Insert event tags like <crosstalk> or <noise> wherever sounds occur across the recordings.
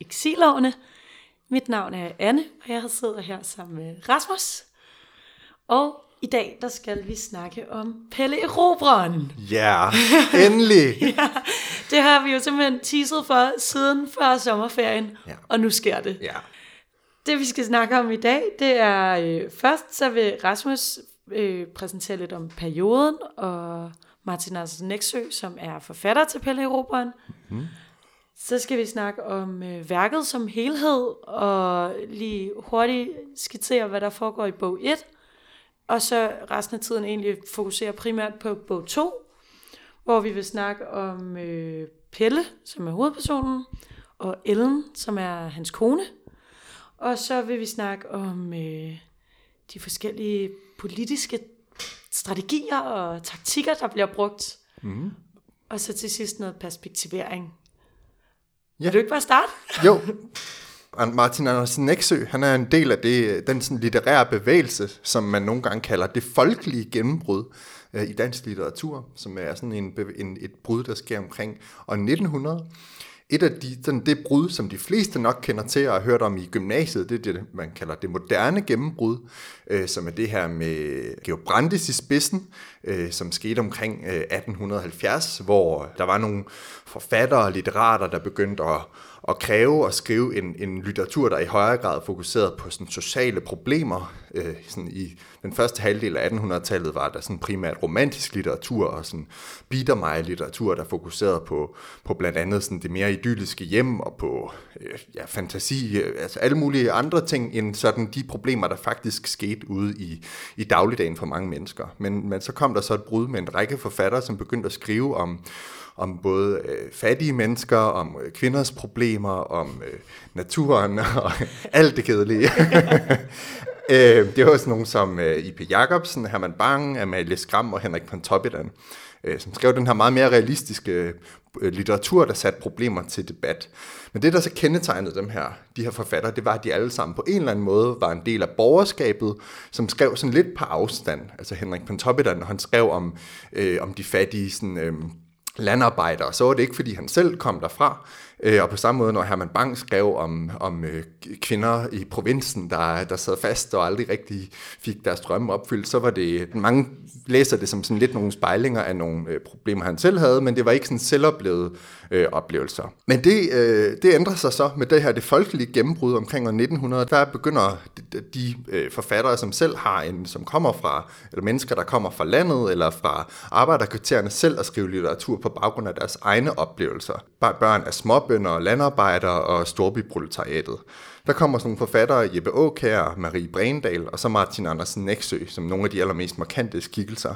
Eksilovne. Mit navn er Anne, og jeg sidder her sammen med Rasmus. Og i dag, der skal vi snakke om Pelle Erobreren. Ja, yeah, endelig! <laughs> ja, det har vi jo simpelthen teaset for siden før sommerferien, ja. og nu sker det. Ja. Det vi skal snakke om i dag, det er øh, først så vil Rasmus øh, præsentere lidt om perioden, og Martin Andersen Nexø, som er forfatter til Pelle Erobreren. Mm. Så skal vi snakke om øh, værket som helhed, og lige hurtigt skitsere, hvad der foregår i bog 1. Og så resten af tiden egentlig fokusere primært på bog 2, hvor vi vil snakke om øh, Pelle, som er hovedpersonen, og Ellen, som er hans kone. Og så vil vi snakke om øh, de forskellige politiske strategier og taktikker, der bliver brugt. Mm. Og så til sidst noget perspektivering. Ja. Vil du ikke bare starte? Jo. <laughs> Martin Andersen Nexø, han er en del af det, den sådan litterære bevægelse, som man nogle gange kalder det folkelige gennembrud øh, i dansk litteratur, som er sådan en, en, et brud, der sker omkring år 1900. Et af de, sådan det brud, som de fleste nok kender til og har hørt om i gymnasiet, det er det, man kalder det moderne gennembrud, øh, som er det her med Georg Brandes i spidsen, øh, som skete omkring øh, 1870, hvor der var nogle forfattere og litterater, der begyndte at at kræve og skrive en, en litteratur, der i højere grad fokuserede på sådan sociale problemer. Øh, sådan I den første halvdel af 1800-tallet var der sådan primært romantisk litteratur og sådan biedermeier-litteratur, der fokuserede på, på blandt andet sådan det mere idylliske hjem og på øh, ja, fantasi, øh, altså alle mulige andre ting end sådan de problemer, der faktisk skete ude i, i dagligdagen for mange mennesker. Men, men så kom der så et brud med en række forfattere, som begyndte at skrive om om både øh, fattige mennesker, om øh, kvinders problemer, om øh, naturen <laughs> og alt det kedelige. <laughs> øh, det var sådan nogle som øh, I.P. Jacobsen, Herman Bang, Amalie Skram og Henrik Pontoppidan, øh, som skrev den her meget mere realistiske øh, litteratur, der satte problemer til debat. Men det, der så kendetegnede dem her, de her forfattere, det var, at de alle sammen på en eller anden måde var en del af borgerskabet, som skrev sådan lidt på afstand. Altså Henrik Pontoppidan, han skrev om, øh, om de fattige sådan, øh, landarbejdere, så var det ikke, fordi han selv kom derfra. Øh, og på samme måde, når Herman Bang skrev om, om øh, kvinder i provinsen, der, der sad fast og aldrig rigtig fik deres drømme opfyldt, så var det, mange læser det som sådan lidt nogle spejlinger af nogle øh, problemer, han selv havde, men det var ikke sådan selvoplevet øh, oplevelser. Men det, øh, det ændrer sig så med det her det folkelige gennembrud omkring år 1900. Der begynder de, de øh, forfattere, som selv har en, som kommer fra, eller mennesker, der kommer fra landet eller fra arbejderkvartererne selv at skrive litteratur på baggrund af deres egne oplevelser. Børn af småbønder, landarbejdere og storbyproletariatet. Der kommer sådan nogle forfattere, Jeppe Aukær, Marie Brendal og så Martin Andersen Nexø, som nogle af de allermest markante skikkelser,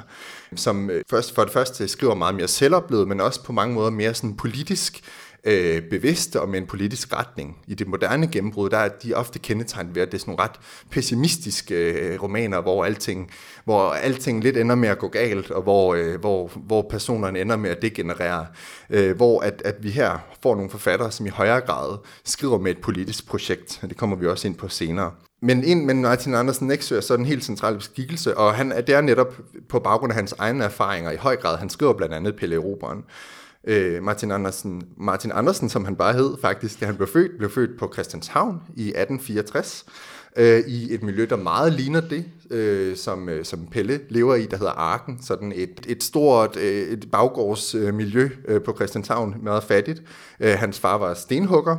som øh, først for det første skriver meget mere selvoplevet, men også på mange måder mere sådan politisk øh, bevidste og med en politisk retning. I det moderne gennembrud, der er de ofte kendetegnet ved, at det er sådan nogle ret pessimistiske øh, romaner, hvor alting, hvor alting lidt ender med at gå galt, og hvor, øh, hvor, hvor personerne ender med at degenerere. Øh, hvor at, at vi her får nogle forfattere, som i højere grad skriver med et politisk projekt. Det kommer vi også ind på senere. Men, en, men Martin Andersen Nexø er så en helt central beskikkelse, og han, det er netop på baggrund af hans egne erfaringer i høj grad. Han skriver blandt andet Pelle Eroberen øh, Martin, Andersen, Martin Andersen, som han bare hed faktisk, da han blev født, blev født på Christianshavn i 1864, øh, i et miljø, der meget ligner det, øh, som, øh, som Pelle lever i, der hedder Arken. Sådan et, et stort øh, et baggårdsmiljø øh, på Christianshavn, meget fattigt. Øh, hans far var stenhugger,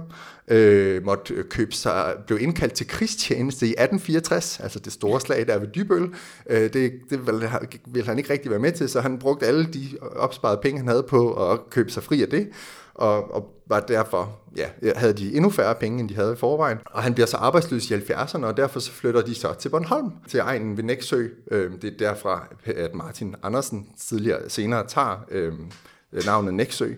øh, måtte øh, købe sig, blev indkaldt til krigstjeneste i 1864, altså det store slag der ved Dybøl. Øh, det det ville, ville han ikke rigtig være med til, så han brugte alle de opsparede penge, han havde på at købe sig fri af det og, og var derfor, ja, havde de endnu færre penge, end de havde i forvejen. Og han bliver så arbejdsløs i 70'erne, og derfor så flytter de så til Bornholm, til egnen ved Næksø. Øh, det er derfra, at Martin Andersen tidligere senere tager øh, navnet Næksø.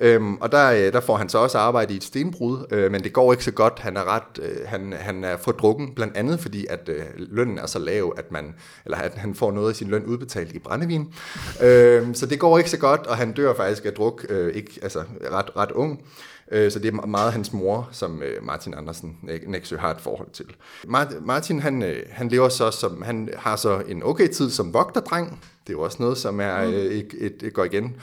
Øhm, og der, øh, der får han så også arbejde i et stenbrud, øh, men det går ikke så godt. Han er ret, øh, han, han er for drukken, blandt andet fordi, at øh, lønnen er så lav, at man, eller at han får noget af sin løn udbetalt i brændevin. øhm, så det går ikke så godt, og han dør faktisk af druk, øh, ikke, altså ret, ret ung. Øh, Så det er meget hans mor, som øh, Martin Andersen Nexø har et forhold til. Martin, han, øh, han lever så som, han har så en okay tid som vogterdreng. Det er jo også noget, som er mm. et, et, et går igen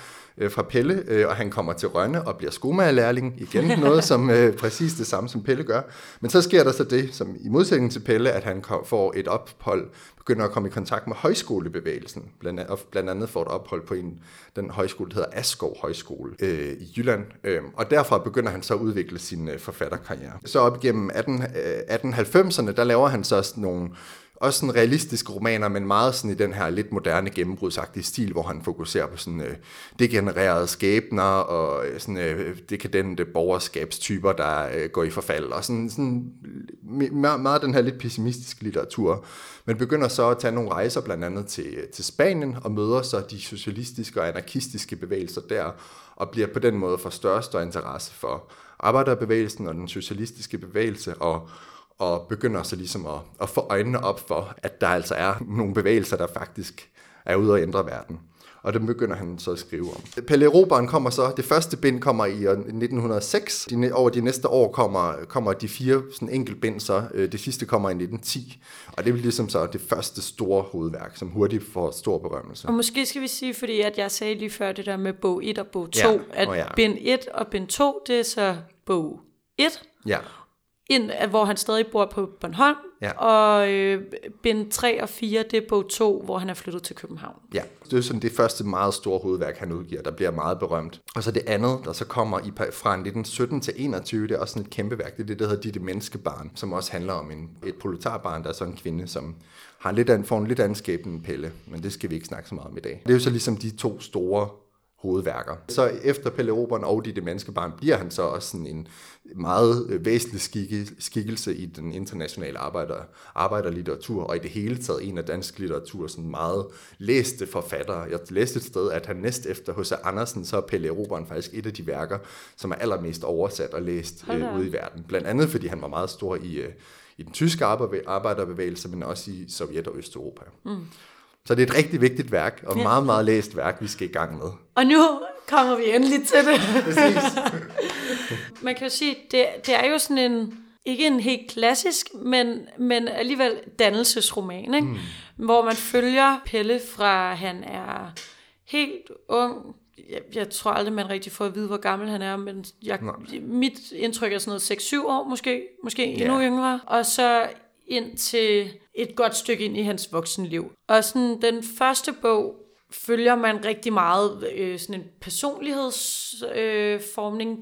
fra Pelle, og han kommer til Rønne og bliver skomagerlærling. Igen noget, som <laughs> øh, præcis det samme, som Pelle gør. Men så sker der så det, som i modsætning til Pelle, at han får et ophold begynder at komme i kontakt med højskolebevægelsen. Blandt, og blandt andet får et ophold på en, den højskole, der hedder Askov Højskole øh, i Jylland. Øh, og derfra begynder han så at udvikle sin øh, forfatterkarriere. Så op igennem 18, øh, 1890'erne, der laver han så nogle også sådan realistiske romaner, men meget sådan i den her lidt moderne gennembrudsagtige stil, hvor han fokuserer på sådan øh, degenererede skæbner og øh, sådan øh, dekadente borgerskabstyper, der øh, går i forfald, og sådan, sådan meget, meget den her lidt pessimistiske litteratur. Men begynder så at tage nogle rejser blandt andet til, øh, til Spanien og møder så de socialistiske og anarkistiske bevægelser der, og bliver på den måde for større og større interesse for arbejderbevægelsen og den socialistiske bevægelse, og og begynder så ligesom at, at få øjnene op for, at der altså er nogle bevægelser, der faktisk er ude at ændre verden. Og dem begynder han så at skrive om. Pelle Roberen kommer så, det første bind kommer i 1906. De, over de næste år kommer, kommer de fire sådan enkelt bind så. Øh, det sidste kommer i 1910. Og det er ligesom så det første store hovedværk, som hurtigt får stor berømmelse. Og måske skal vi sige, fordi at jeg sagde lige før det der med bog 1 og bog 2, ja. at ja. bind 1 og bind 2, det er så bog 1. Ja ind, hvor han stadig bor på Bornholm, ja. og øh, bind 3 og 4, det er bog 2, hvor han er flyttet til København. Ja, det er sådan det første meget store hovedværk, han udgiver, der bliver meget berømt. Og så det andet, der så kommer i, fra 1917 til 21, det er også sådan et kæmpe værk, det er det, der hedder Ditte Menneskebarn, som også handler om en, et proletarbarn, der er så en kvinde, som har en lidt anden, får en lidt anden skæbne end Pelle, men det skal vi ikke snakke så meget om i dag. Det er jo så ligesom de to store hovedværker. Så efter Pelle Roberen og De det menneskebarn bliver han så også sådan en meget øh, væsentlig skikkelse i den internationale arbejder, arbejderlitteratur, og i det hele taget en af dansk litteratur sådan meget læste forfattere. Jeg læste et sted, at han næst efter H.C. Andersen, så er Pelle Roberen faktisk et af de værker, som er allermest oversat og læst øh, ude i verden. Blandt andet, fordi han var meget stor i, øh, i den tyske arbejderbevægelse, men også i Sovjet og Østeuropa. Mm. Så det er et rigtig vigtigt værk, og ja. meget, meget læst værk, vi skal i gang med. Og nu kommer vi endelig til det. <laughs> Man kan jo sige, det, det er jo sådan en, ikke en helt klassisk, men, men alligevel dannelsesroman, ikke? Mm. hvor man følger Pelle fra, han er helt ung, jeg, jeg tror aldrig, man rigtig får at vide, hvor gammel han er, men jeg, mit indtryk er sådan noget 6-7 år måske, måske yeah. endnu yngre. Og så ind til et godt stykke ind i hans voksenliv. Og sådan den første bog følger man rigtig meget øh, sådan en personlighedsformning, øh,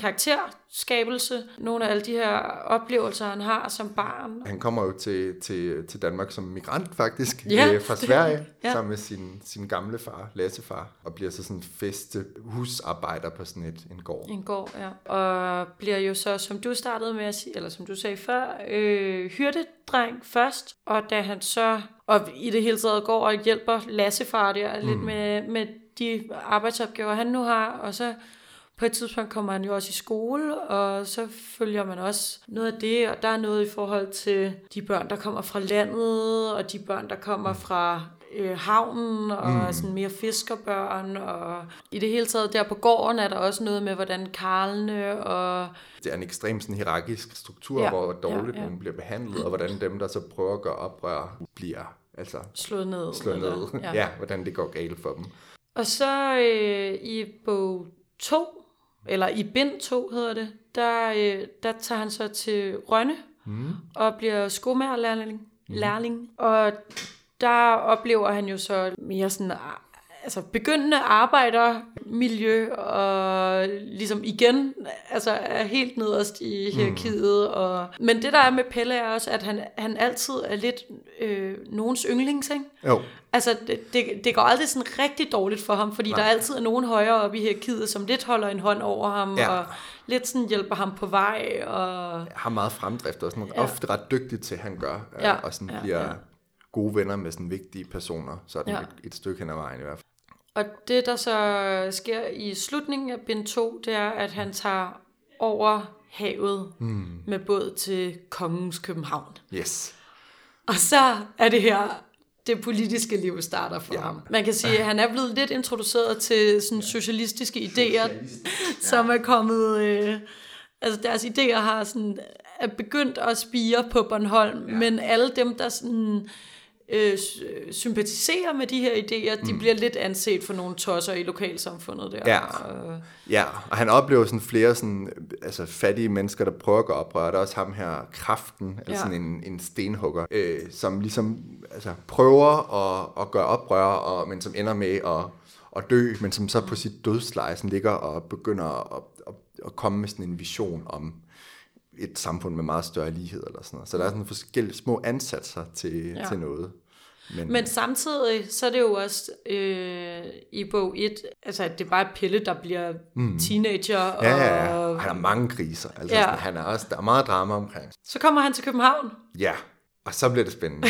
karakterskabelse. Nogle af alle de her oplevelser, han har som barn. Han kommer jo til, til, til Danmark som migrant faktisk, ja, øh, fra Sverige, det, <laughs> ja. sammen med sin, sin gamle far, Lassefar, og bliver så sådan feste husarbejder på sådan et, en gård. En gård, ja. Og bliver jo så, som du startede med at sige, eller som du sagde før, øh, hyrdedreng først, og da han så og i det hele taget går og hjælper Lassefar der mm. lidt med, med de arbejdsopgaver, han nu har, og så på et tidspunkt kommer han jo også i skole, og så følger man også noget af det, og der er noget i forhold til de børn, der kommer fra landet, og de børn, der kommer mm. fra øh, havnen, og mm. sådan mere fiskerbørn, og i det hele taget der på gården er der også noget med, hvordan karlene og... Det er en ekstremt sådan, hierarkisk struktur, ja, hvor dårligt ja, ja. nogen bliver behandlet, og hvordan dem, der så prøver at gøre oprør, bliver altså, slået ned. Slået ned. Ja. ja, hvordan det går galt for dem. Og så øh, i bog 2, eller i bind 2 hedder det, der, øh, der tager han så til Rønne mm. og bliver skomagerlærling. Mm. Lærling. Og der oplever han jo så mere sådan altså begyndende arbejdermiljø, og ligesom igen, altså er helt nederst i hierarkiet. Mm. Og, men det der er med Pelle er også, at han, han altid er lidt øh, nogens yndlings, ikke? Jo. Altså, det, det, det går aldrig sådan rigtig dårligt for ham, fordi Nej. der er altid er nogen højere oppe i hierarkiet, som lidt holder en hånd over ham, ja. og lidt sådan hjælper ham på vej. Og... Jeg har meget fremdrift, og sådan ja. ofte ret dygtig til, han gør, ja. og sådan ja, bliver... Ja gode venner med sådan vigtige personer, sådan ja. et, et stykke hen ad vejen i hvert fald. Og det, der så sker i slutningen af bind 2, det er, at han tager over havet mm. med båd til kongens København. Yes. Og så er det her, det politiske liv starter for Ja. ja. ham. Man kan sige, at han er blevet lidt introduceret til sådan socialistiske idéer, som er kommet... Øh, altså deres idéer har sådan, er begyndt at spire på Bornholm, ja. men alle dem, der sådan, øh, sy- sympatiserer med de her idéer, de bliver lidt anset for nogle tosser i lokalsamfundet der. Ja. Og, Ja, og han oplever sådan flere sådan, altså fattige mennesker, der prøver at gøre oprør. Der er også ham her, Kraften, altså Ja. sådan en, en stenhugger, øh, som ligesom altså, prøver at, at gøre oprør, og, men som ender med at, at dø, men som så på sit dødsleje sådan ligger og begynder at, at, at komme med sådan en vision om et samfund med meget større lighed eller sådan noget. Så der er sådan forskellige små ansatser til. Ja. til noget. Men, Men samtidig, så er det jo også øh, i bog 1, altså at det er bare Pelle, der bliver mm. teenager. ja, ja, ja. Han har mange kriser. Altså, ja. sådan, han er også, der er meget drama omkring. så kommer han til København. Ja, og så bliver det spændende.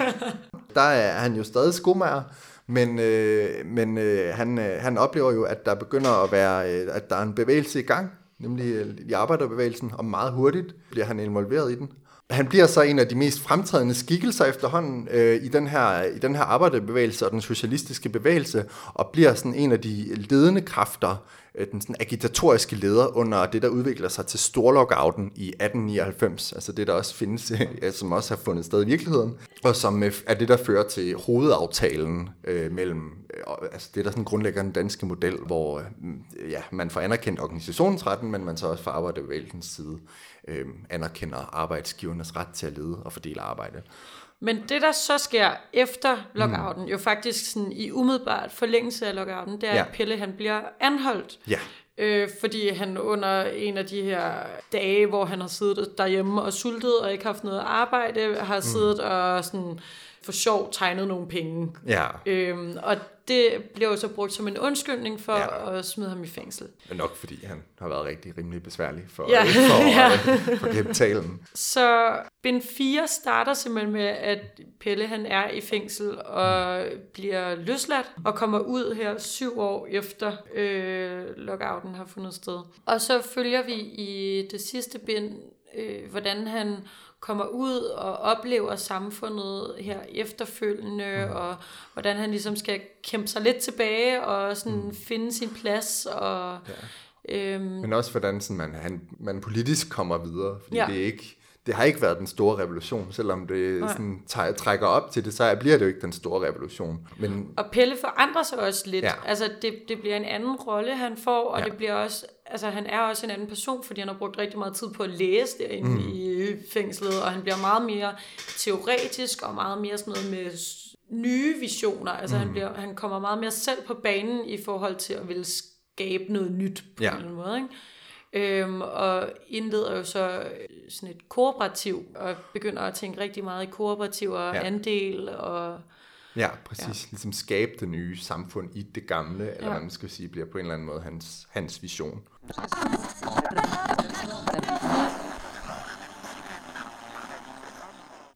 <laughs> der er han jo stadig skomager, men, øh, men øh, han, øh, han oplever jo, at der begynder at være, øh, at der er en bevægelse i gang, nemlig øh, i arbejderbevægelsen, og meget hurtigt bliver han involveret i den. Han bliver så en af de mest fremtrædende skikkelser efterhånden øh, i, den her, i den her arbejderbevægelse og den socialistiske bevægelse, og bliver sådan en af de ledende kræfter, Øh, den sådan agitatoriske leder under det, der udvikler sig til storlockouten i 1899, altså det, der også findes, <laughs> som også har fundet sted i virkeligheden, og som øh, er det, der fører til hovedaftalen øh, mellem, øh, altså det, der sådan grundlægger den danske model, hvor øh, mm, ja, man får anerkendt organisationsretten, men man så også fra arbejderbevægelsens side øh, anerkender arbejdsgivernes ret til at lede og fordele arbejde. Men det, der så sker efter lockouten, mm. jo faktisk sådan i umiddelbart forlængelse af lockouten, det er, Ja. at Pelle han bliver anholdt. Ja, Øh, fordi han under en af de her dage, hvor han har siddet derhjemme og sultet og ikke haft noget arbejde, har siddet og sådan for sjov tegnet nogle penge. ja. Øhm, og det bliver jo så brugt som en undskyldning for Ja. ja. at smide ham i fængsel. Men nok fordi han har været rigtig rimelig besværlig for, Ja. <laughs> for, Ja. øh, for kapitalen. Så bind 4 starter simpelthen med, at Pelle han er i fængsel og bliver løsladt og kommer ud her syv år efter øh, lockouten har fundet sted. Og så følger vi i det sidste bind, øh, hvordan han kommer ud og oplever samfundet her efterfølgende, mm. og hvordan han ligesom skal kæmpe sig lidt tilbage og sådan mm. finde sin plads. Og, ja. øhm, Men også hvordan sådan, man, han, man politisk kommer videre. Fordi ja. Det, er ikke, det har ikke været den store revolution, selvom det Nej. sådan, træ- trækker op til det, så bliver det jo ikke den store revolution. Men Og Pelle forandrer sig også lidt. Ja. Altså, det, det bliver en anden rolle, han får, og ja. det bliver også... Altså, han er også en anden person, fordi han har brugt rigtig meget tid på at læse derinde mm. i fængslet, og han bliver meget mere teoretisk, og meget mere sådan noget med nye visioner. Altså, mm. han, bliver, han kommer meget mere selv på banen i forhold til at ville skabe noget nyt på Ja. en eller anden måde, ikke? Øhm, og indleder jo så øh, sådan et kooperativ, og begynder at tænke rigtig meget i kooperativer og ja. andel, og ja, præcis. Ja. Ligesom skabe det nye samfund i det gamle, eller Ja. hvad man skal sige, bliver på en eller anden måde hans, hans vision.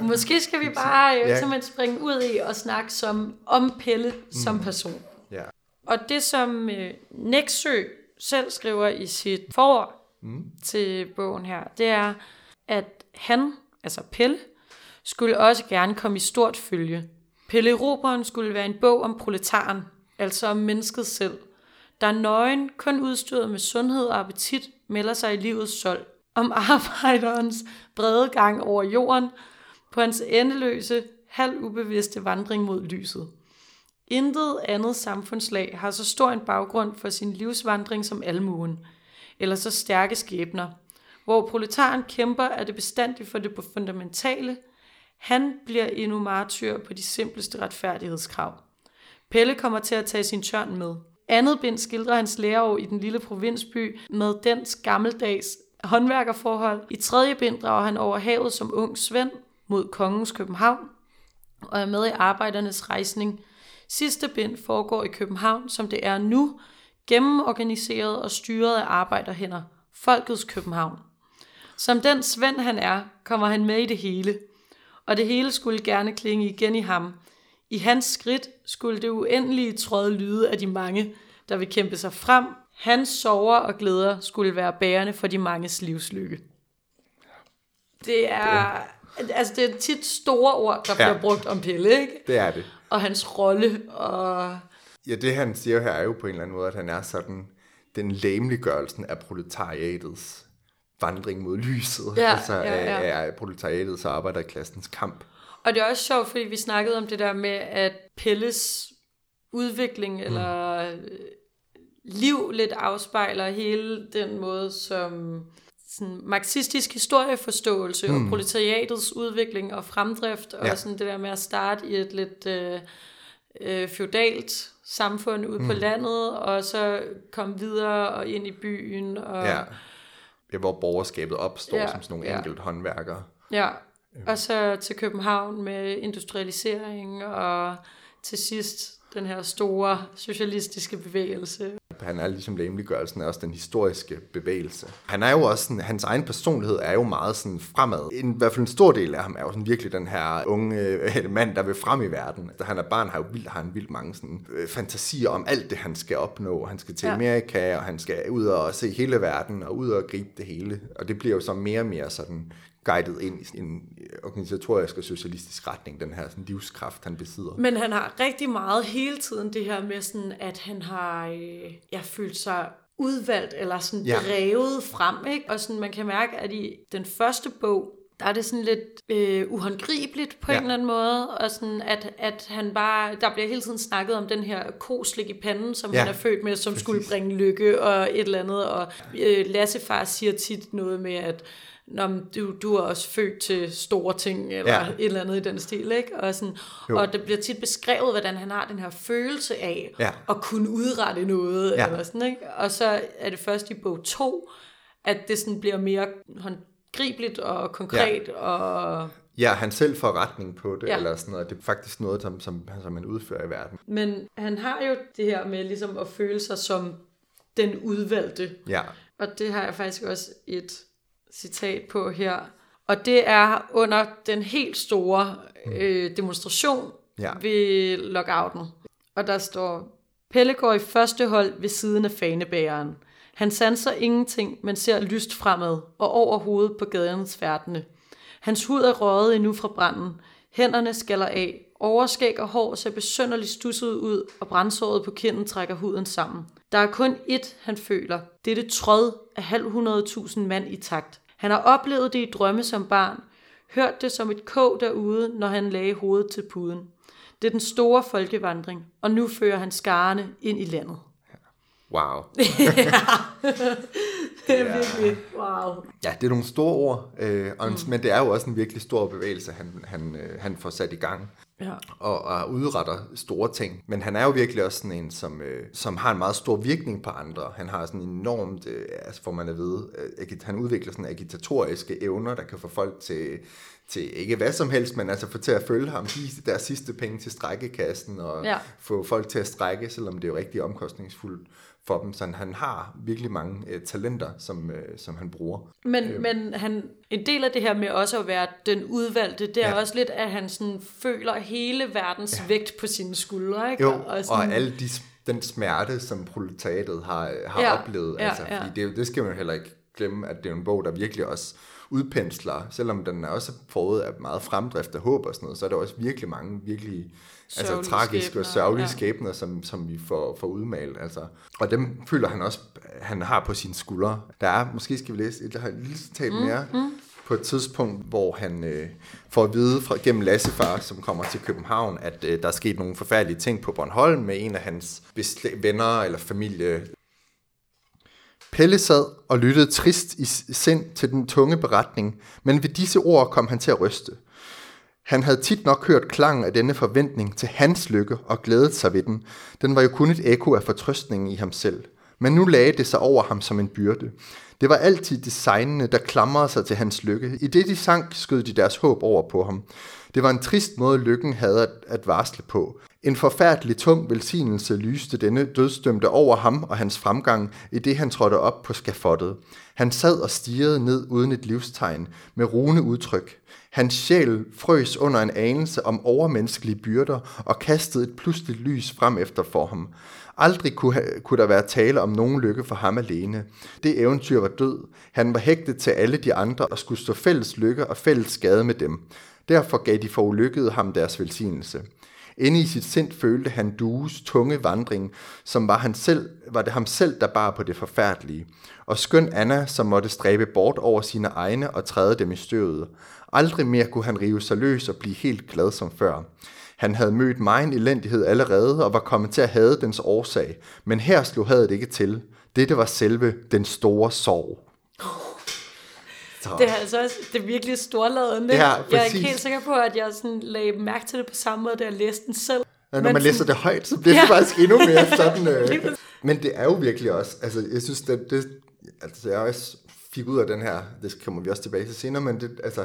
Måske skal vi bare øh, Ja. simpelthen springe ud i og snakke som, om Pelle som person. Ja. Og det, som øh, Nexø selv skriver i sit forord mm. til bogen her, det er, at han, altså Pelle, skulle også gerne komme i stort følge. Pelle Roberen skulle være en bog om proletaren, altså om mennesket selv, der nøgen, kun udstyret med sundhed og appetit, melder sig i livets sold. Om <laughs> arbejderens brede gang over jorden, på hans endeløse, halv ubevidste vandring mod lyset. Intet andet samfundslag har så stor en baggrund for sin livsvandring som almuen, eller så stærke skæbner. Hvor proletaren kæmper, er det bestandigt for det fundamentale. Han bliver endnu martyr på de simpleste retfærdighedskrav. Pelle kommer til at tage sin tørn med. Andet bind skildrer hans læreår i den lille provinsby med dens gammeldags håndværkerforhold. I tredje bind drager han over havet som ung svend mod kongens København og er med i arbejdernes rejsning. Sidste bind foregår i København, som det er nu, gennemorganiseret og styret af arbejderhænder. Folkets København. Som den Svend han er, kommer han med i det hele. Og det hele skulle gerne klinge igen i ham. I hans skridt skulle det uendelige tråd lyde af de mange, der vil kæmpe sig frem. Hans sorger og glæder skulle være bærende for de manges livslykke. Det er, altså det er tit store ord, der Ja. bliver brugt om Pelle, ikke? Det er det. Og hans rolle, og Ja, det han siger her er jo på en eller anden måde, at han er sådan den læmeliggørelsen af proletariatets vandring mod lyset. Ja, altså ja, ja. Af, af proletariatets og arbejderklassens kamp. Og det er også sjovt, fordi vi snakkede om det der med, at Pelles udvikling Mm. eller øh, liv lidt afspejler hele den måde, som sådan marxistisk historieforståelse mm. og proletariatets udvikling og fremdrift, og Ja. sådan det der med at starte i et lidt øh, øh, feudalt samfund ude mm. på landet, og så komme videre og ind i byen. Og, Ja. Hvor borgerskabet opstår Ja, som sådan nogle ja. ja. enkelt håndværkere. Ja, og så til København med industrialisering, og til sidst den her store socialistiske bevægelse. Han er ligesom læmeliggørelsen af også den historiske bevægelse. Han er jo også sådan, hans egen personlighed er jo meget sådan fremad. En, I hvert fald en stor del af ham er jo sådan virkelig den her unge øh, <laughs> mand, der vil frem i verden. Da han er barn, har, jo vildt, har han vildt mange sådan, øh, fantasier om alt det, han skal opnå. Han skal til ja. Amerika, og han skal ud og se hele verden, og ud og gribe det hele. Og det bliver jo så mere og mere sådan guidet ind i en organisatorisk og socialistisk retning, den her sådan, livskraft, han besidder. Men han har rigtig meget hele tiden det her med sådan, at han har øh, jeg følt sig udvalgt eller sådan ja. Drevet frem. Ikke? Og sådan, man kan mærke, at i den første bog, der er det sådan lidt øh, uhåndgribeligt på ja. En eller anden måde, og sådan at, at han bare, der bliver hele tiden snakket om den her koslik i panden, som. Ja, han er født med, som præcis. skulle bringe lykke og et eller andet, og øh, Lassefar siger tit noget med, at Nå, du, du er også født til store ting, eller ja. Et eller andet i den stil, ikke? Og, sådan, Jo. og det bliver tit beskrevet, hvordan han har den her følelse af Ja. at kunne udrette noget, Ja. eller sådan, ikke? Og så er det først i bog to, at det sådan bliver mere håndgribeligt og konkret, ja. og Ja, han selv får retning på det, Ja. eller sådan noget. Det er faktisk noget, som, som, som man udfører i verden. Men han har jo det her med ligesom at føle sig som den udvalgte. Ja, Og det har jeg faktisk også et citat på her. Og det er under den helt store øh, demonstration Ja. ved lockouten. Og der står, Pelle går i første hold ved siden af fanebæreren. Han sanser ingenting, men ser lyst fremad og over hovedet på gadens færdende. Hans hud er røget endnu fra branden. Hænderne skaller af. Overskæg og hår ser besønderligt stusset ud, og brændsåret på kinden trækker huden sammen. Der er kun ét, han føler. Det er det tråd af halv hundredtusind mand i takt. Han har oplevet det i drømme som barn. Hørt det som et kog derude, når han lagde hovedet til puden. Det er den store folkevandring, og nu fører han skarne ind i landet. wow. <laughs> <laughs> Det er virkelig, wow. Ja, det er nogle store ord, øh, og, mm. men det er jo også en virkelig stor bevægelse, han, han, øh, han får sat i gang. Ja. og, og udretter store ting. Men han er jo virkelig også sådan en, som, øh, som har en meget stor virkning på andre. Han har sådan enormt, øh, altså får man at vide, øh, han udvikler sådan agitatoriske evner, der kan få folk til, til ikke hvad som helst, men altså få til at følge ham, give deres sidste penge til strækkekassen, og Ja. få folk til at strække, selvom det er jo rigtig omkostningsfuldt for dem. Så han har virkelig mange øh, talenter, som, øh, som han bruger. Men, øh. men han, en del af det her med også at være den udvalgte, det er ja. Også lidt, at han sådan føler hele verdens ja. vægt på sine skuldre. Ikke? Jo, og, sådan, og alle de, den smerte, som proletariatet har, har Ja, oplevet. ja, altså, ja. fordi det, det skal man jo heller ikke glemme, at det er en bog, der virkelig også udpensler, selvom den er også forud af meget fremdrift og håb og sådan noget, så er der også virkelig mange virkelig altså, tragiske skæbner, og sørgelige ja. skæbner, som, som vi får, får udmalet. Altså. Og dem føler han også, han har på sine skuldre. Der er, måske skal vi læse et, der har et lille citat mere, mm. på et tidspunkt, hvor han øh, får at vide fra, gennem Lassefar, som kommer til København, at øh, der er sket nogle forfærdelige ting på Bornholm med en af hans venner eller familie. Pelle sad og lyttede trist i sind til den tunge beretning, men ved disse ord kom han til at ryste. Han havde tit nok hørt klangen af denne forventning til hans lykke og glædet sig ved den. Den var jo kun et ekko af fortrøstningen i ham selv. Men nu lagde det sig over ham som en byrde. Det var altid designene, der klamrede sig til hans lykke. I det de sank, skød de deres håb over på ham. Det var en trist måde, lykken havde at, at varsle på. En forfærdelig tung velsignelse lyste denne dødsdømte over ham og hans fremgang, i det han trådte op på skafottet. Han sad og stirrede ned uden et livstegn, med rune udtryk. Hans sjæl frøs under en anelse om overmenneskelige byrder og kastede et pludseligt lys frem efter for ham. Aldrig kunne, ha- kunne der være tale om nogen lykke for ham alene. Det eventyr var død. Han var hægtet til alle de andre og skulle stå fælles lykke og fælles skade med dem. Derfor gav de forulykkede ham deres velsignelse. Inde i sit sind følte han dues tunge vandring, som var, han selv, var det ham selv, der bar på det forfærdelige. Og skøn Anna, som måtte stræbe bort over sine egne og træde dem i støvet. Aldrig mere kunne han rive sig løs og blive helt glad som før. Han havde mødt megen elendighed allerede og var kommet til at hade dens årsag, men her slog hadet ikke til. Dette var selve den store sorg. Det er altså også, det er virkelig storladende. Ja, jeg er ikke helt sikker på, at jeg sådan lagde mærke til det på samme måde, da jeg læste den selv. Ja, når Men man læser sådan- det højt, så bliver det Ja. <laughs> faktisk endnu mere <laughs> sådan... Øh. Men det er jo virkelig også... Altså, jeg synes, det, det altså, jeg også fik ud af den her... Det kommer vi også tilbage til senere, men det, altså,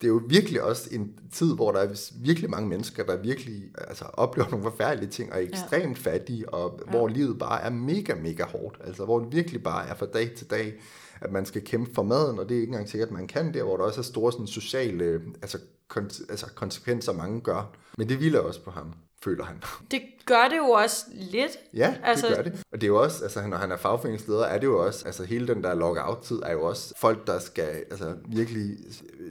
det er jo virkelig også en tid, hvor der er virkelig mange mennesker, der virkelig altså, oplever nogle forfærdelige ting, og er ekstremt fattige, og ja. hvor livet bare er mega, mega hårdt. Altså, hvor det virkelig bare er fra dag til dag, at man skal kæmpe for maden, og det er ikke engang sikkert, at man kan det, hvor der også er store sådan, sociale altså, kon- altså, konsekvenser, mange gør. Men det hviler også på ham, føler han. Det gør det jo også lidt. Ja, altså, Altså- det gør det. Og det er jo også, altså når han er fagforeningsleder, er det jo også, altså hele den der lockout-tid er jo også folk, der skal altså virkelig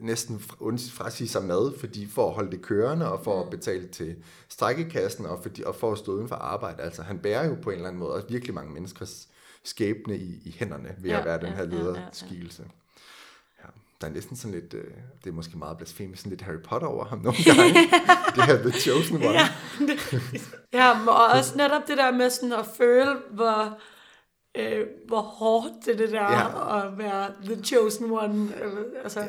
næsten fra- frasige sig mad, fordi for at holde det kørende, og for at betale til strækkekassen, og, fordi, og for at stå uden for arbejde. Altså han bærer jo på en eller anden måde også virkelig mange menneskers skæbne i, i hænderne ved Ja, at være den ja, her ja, ja, ja. lederskikkelse. Ja, der er næsten sådan lidt, øh, det er måske meget blasfemisk, sådan lidt Harry Potter over ham nogle gange. <laughs> det her The Chosen One. Ja, det, ja, men også netop det der med sådan at føle, hvor, øh, hvor hårdt det det der Ja. at være the chosen one. øh, Altså, Ja.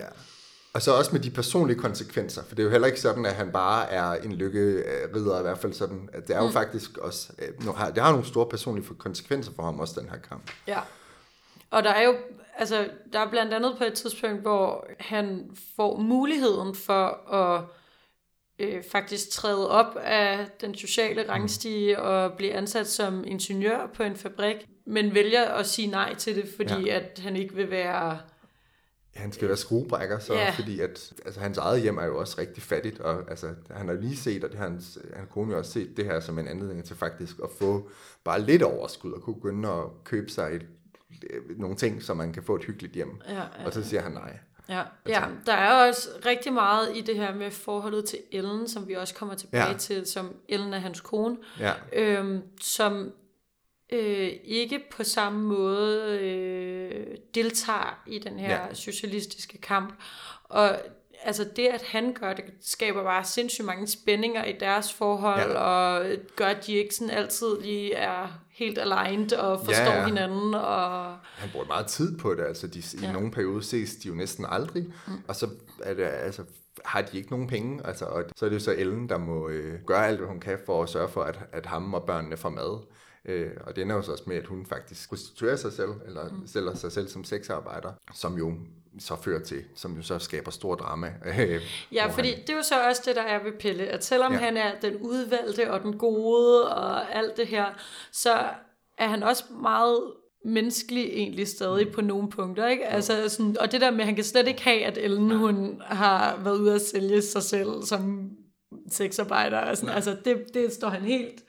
Og så også med de personlige konsekvenser, for det er jo heller ikke sådan, at han bare er en lykkerider, i hvert fald sådan, at det er jo mm. faktisk også, øh, det har nogle store personlige konsekvenser for ham også, den her kamp. Ja. Og der er jo, altså, der er blandt andet på et tidspunkt, hvor han får muligheden for at øh, faktisk træde op af den sociale rangstige og blive ansat som ingeniør på en fabrik, men vælger at sige nej til det, fordi ja. at han ikke vil være... Han skal være skruebrækker, så, yeah. fordi at, altså, hans eget hjem er jo også rigtig fattigt, og altså, han har lige set, og det har hans, han kone jo også set det her som en anledning til faktisk at få bare lidt overskud, og kunne begynde at købe sig et, øh, nogle ting, så man kan få et hyggeligt hjem. Ja, ja, Og så siger han nej. Ja, ja, der er også rigtig meget i det her med forholdet til Ellen, som vi også kommer tilbage ja. til, som Ellen er hans kone, Ja, øhm, som øh, ikke på samme måde øh, deltager i den her Ja. socialistiske kamp. Og altså det, at han gør det, skaber bare sindssygt mange spændinger i deres forhold, Ja. og gør, at de ikke sådan altid lige er helt aligned og forstår Ja, ja, hinanden. Og, han bruger meget tid på det, altså de, i Ja. nogle perioder ses de jo næsten aldrig, mm. og så er det, altså, har de ikke nogen penge, altså, og så er det jo så Ellen, der må øh, gøre alt, hvad hun kan for at sørge for, at, at ham og børnene får mad. Øh, og det ender jo så også med, at hun faktisk prostituerer sig selv, eller mm. sælger sig selv som sexarbejder, som jo så fører til, som jo så skaber stor drama. Øh, Ja, fordi han, det er jo så også det, der er ved Pelle, at selvom Ja. han er den udvalgte og den gode og alt det her, så er han også meget menneskelig egentlig stadig Mm. på nogle punkter, ikke? Altså sådan, og det der med, at han kan slet ikke have, at Ellen, hun har været ude at sælge sig selv som sexarbejder, og sådan, altså det, det står han helt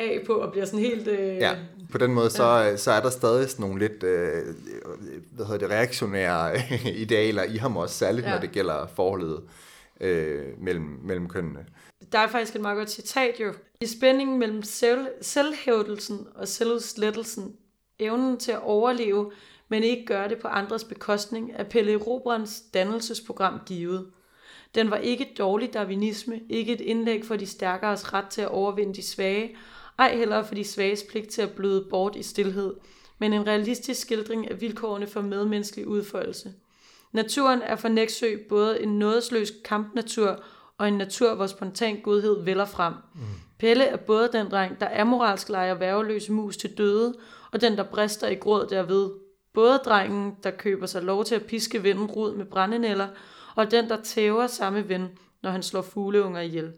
af på, og bliver sådan helt... Øh, Ja, på den måde, så, så er der stadig sådan nogle lidt, øh, hvad hedder det, reaktionære <laughs> idealer i ham også, særligt ja. Ja. når det gælder forholdet øh, mellem, mellem kønnene. Der er faktisk et meget godt citat jo. I spændingen mellem selv, selvhævdelsen og selvudslettelsen, evnen til at overleve, men ikke gøre det på andres bekostning, er Pelle Robrans dannelsesprogram givet. Den var ikke dårlig darwinisme, ikke et indlæg for de stærkeres ret til at overvinde de svage, ej heller for de svages pligt til at bløde bort i stillhed, men en realistisk skildring af vilkårene for medmenneskelig udfoldelse. Naturen er for Nexø både en nådesløs kampnatur og en natur, hvor spontan godhed vælger frem. Mm. Pelle er både den dreng, der er moralsk leger værveløse mus til døde, og den, der brister i gråd derved. Både drengen, der køber sig lov til at piske vinden rod med brændenælder, og den, der tæver samme ven, når han slår fugleunger ihjel.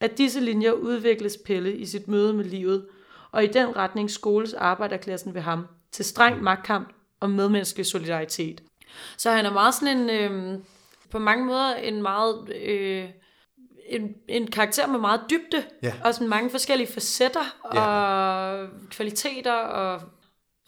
At disse linjer udvikles Pelle i sit møde med livet, og i den retning skoles arbejderklassen ved ham, til streng magtkamp og medmenneskelig solidaritet. Så han er meget sådan en, øh, på mange måder en meget, øh, en, en karakter med meget dybde, Ja. og sådan mange forskellige facetter Ja. og kvaliteter, og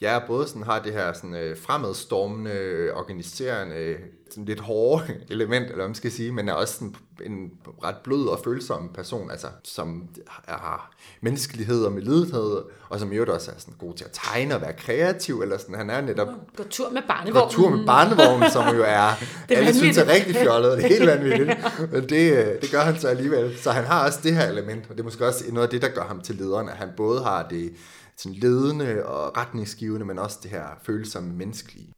Ja, både sådan har det her sådan, øh, fremadstormende, øh, organiserende, sådan lidt hårde <laughs> element, eller hvad man skal sige, men er også sådan en ret blød og følsom person, altså, som har menneskelighed og medlidenhed, og som i øvrigt også er sådan god til at tegne og være kreativ, eller sådan, han er netop går tur med barnevognen. går tur med barnevognen, som jo er, <laughs> Det er alle synes er rigtig fjollet, det er helt <laughs> vanvittigt, men det, øh, det gør han så alligevel. Så han har også det her element, og det er måske også noget af det, der gør ham til lederen, at han både har det sådan ledende og retningsgivende, men også det her følsomme menneskelige.